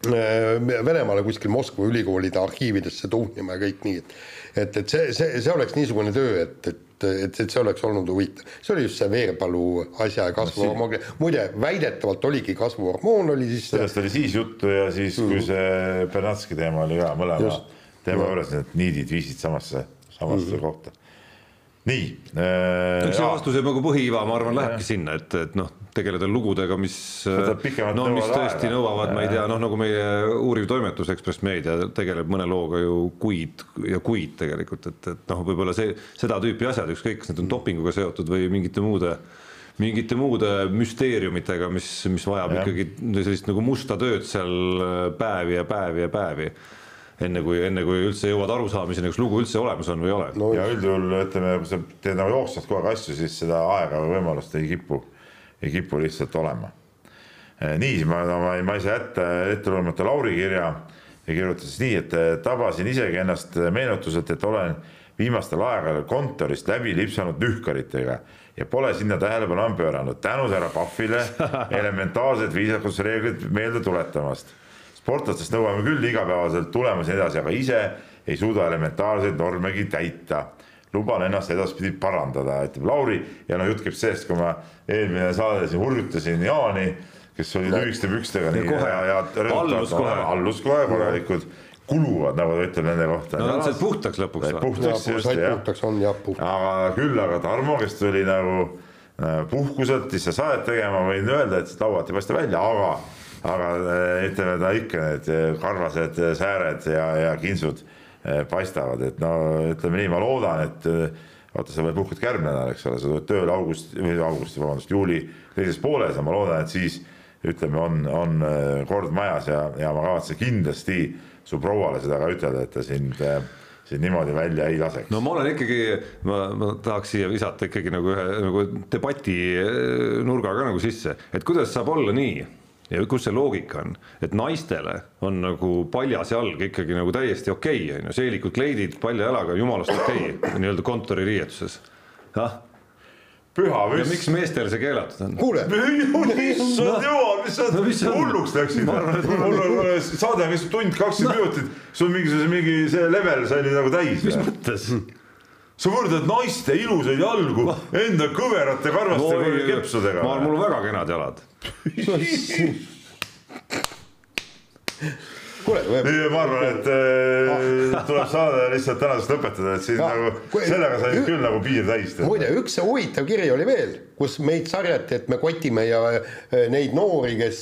Venemaale kuskil Moskva ülikoolide arhiividesse tuhnima ja kõik nii, et et, et see, see, see oleks niisugune töö, et, et, et, et see oleks olnud huvitav. see oli just see Veerpalu asja ja kasvuhormoon, muide, väidetavalt oligi kasvuhormoon oli siis sellest oli siis juttu ja siis, kui see Bernatski teema oli ka mõlema just, teema juures, need niidid viisid samasse, samasse mm -hmm. kohta nii äh,. eks see vastus jääb nagu põhiiva, ma arvan, lähebki sinna, et, et noh, tegeleda lugudega, mis, pikemalt no mis nõuavad tõesti aega. nõuavad, ma ei tea, noh nagu meie uuriv toimetus Ekspress Meedia tegeleb mõne looga ju kuid ja kuid tegelikult, et, et noh, võib-olla see, seda tüüpi asjad, ükskõik, kas need on dopinguga seotud või mingite muude mingite muude müsteeriumitega, mis, mis vajab Jah. ikkagi sellist nagu musta tööd seal päevi ja päevi ja päevi. enne kui, enne kui üldse jõuad arusaamiseni, kas lugu üldse olemas on või ei ole no ja üldjuhul ütleme, kui sa teed nagu jooksvalt kogu aeg asju, siis seda aega või võimalust ei kipu, ei kipu lihtsalt olema. nii, ma, ma ma ei saa jätta ette lugemata Lauri kirja ja kirjutas nii, et eh, tabasin isegi ennast meenutuselt, et olen viimastel aegadel kontorist läbi lipsanud nühkaritega ja pole sinna tähelepanu enam pööranud. tänud härra Pahvile [laughs] elementaarsed viisakusreeglid meelde tuletamast. sportlastest nõuame küll igapäevaselt tulemusi edasi, aga ise ei suuda elementaarseid normegi täita luban ennast edaspidi parandada, ütleb Lauri ja no jutt käib sellest, kui ma eelmine saade siin hurjutasin Jaani, kes oli lühikeste pükstega nii kohe. ja, ja Allus kohe. allus kohe korralikud, kuluvad, nagu ta ütleb nende kohta. no nad said puhtaks lõpuks puhtaks ja just jah puhtaks, on jah puhtaks. aga küll, aga Tarmo, kes tuli nagu äh, puhkuselt ise saadet tegema, võin öelda, et lauad ei paista välja, aga, aga äh, ütleme, ta ikka need karvased äh, sääred ja, ja kinsud paistavad, et no ütleme nii, ma loodan, et äh, vaata, sa veel puhkad ka järgmine nädal, eks ole, sa tuled tööle august, või augusti, vabandust, juuli teises pooles ja ma loodan, et siis ütleme, on, on äh, kord majas ja, ja ma kavatsen kindlasti su prouale seda ka ütelda, et ta sind, sind niimoodi välja ei laseks. no ma olen ikkagi, ma, ma tahaks siia visata ikkagi nagu ühe nagu debati eh, nurga ka nagu sisse, et kuidas saab olla nii ja kus see loogika on, et naistele on nagu paljas jalg ikkagi nagu täiesti okei okay, on ju, seelikud kleidid palja jalaga, jumalast okei okay, nii-öelda kontoririietuses. ah, püha ja müss miks meestel see keelatud on? kuule, [laughs] issand jumal, mis sa No mis hulluks läksid? Mul on- saade kestnud tund kakskümmend minutit, sul mingisuguse mingi see level sai nagu täis mis mõttes? Sa võrdled naiste ilusaid jalgu enda kõverate karvaste no, kepsudega ma, mul on väga kenad jalad. [laughs] kuule, ma arvan, et äh, tuleb saade lihtsalt tänasest lõpetada, et siin Ja, nagu kui- sellega sai küll nagu piir täis muide, üks huvitav kiri oli veel, kus meid sarjati, et me kotime ja äh, neid noori, kes,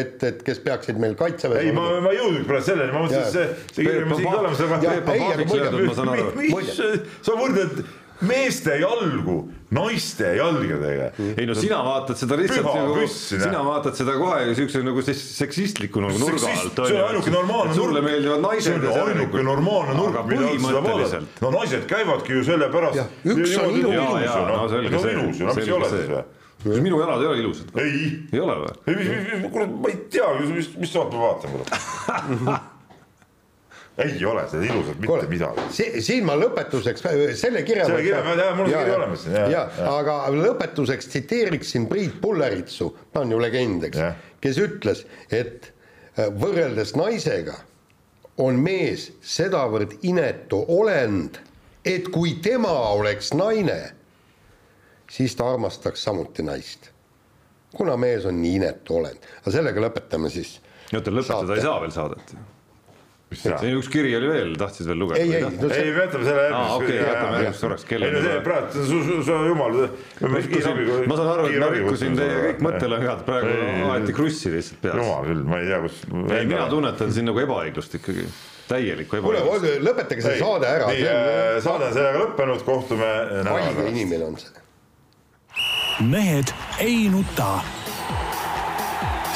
et, et kes peaksid meil kaitseväes ei, ma, ma ei jõudnud praegu selleni, ma mõtlesin, et see, see kiri on siin olemas, aga ei, aga muide- mis, sa võrdled meeste jalgu naiste jalgadega. ei no sina vaatad seda lihtsalt Püha nagu, sina vaatad seda kohe siukse nagu seks- seksistliku nagu nurga alt. see on ainuke normaalne sulle meeldivad naised. see on ainuke normaalne nurk, mida üldse vaadata. põhimõtteliselt. no naised käivadki ju selle pärast. Jah, üks on ilus. Jaa, jaa, no selge see. ilus ju, no mis ei Selge ole see. siis või? minu jalad ei ole ilusad. ei, ei ole või? ei, mis, mis, mis, kurat, ma ei tea, mis, mis saab ma vaatama. [laughs] ei ole seda ilusat mitte kuule midagi. si, siin ma lõpetuseks selle kirja. Selle kirja mul on see kiri olemas siin, jah, ja, jah. aga lõpetuseks tsiteeriksin Priit Pulleritsu, ta on ju legend, eks kes ütles, et äh, võrreldes naisega on mees sedavõrd inetu olend, et kui tema oleks naine, siis ta armastaks samuti naist. kuna mees on nii inetu olend, aga sellega lõpetame siis. oota, lõpetada ei saa veel saadet. mis siin üks kiri oli veel, tahtsid veel lugeda? ei, ei, no ei, see, me jätame selle Aa, okei, jätame järgmiseks korraks, kell ei on no see juba- praegu, su, su, su jumal. ma saan aru, et ma rikkusin teie kõik mõttelõngad, praegu aeti krussi lihtsalt peas. jumal küll, ma ei tea, kus. ei, mina tunnetan siin nagu ebaõiglust ikkagi, täielikku kuule, ebaõiglust. lõpetage see saade ära. nii, saade on sellega lõppenud, kohtume haige inimene on see. mehed ei nuta.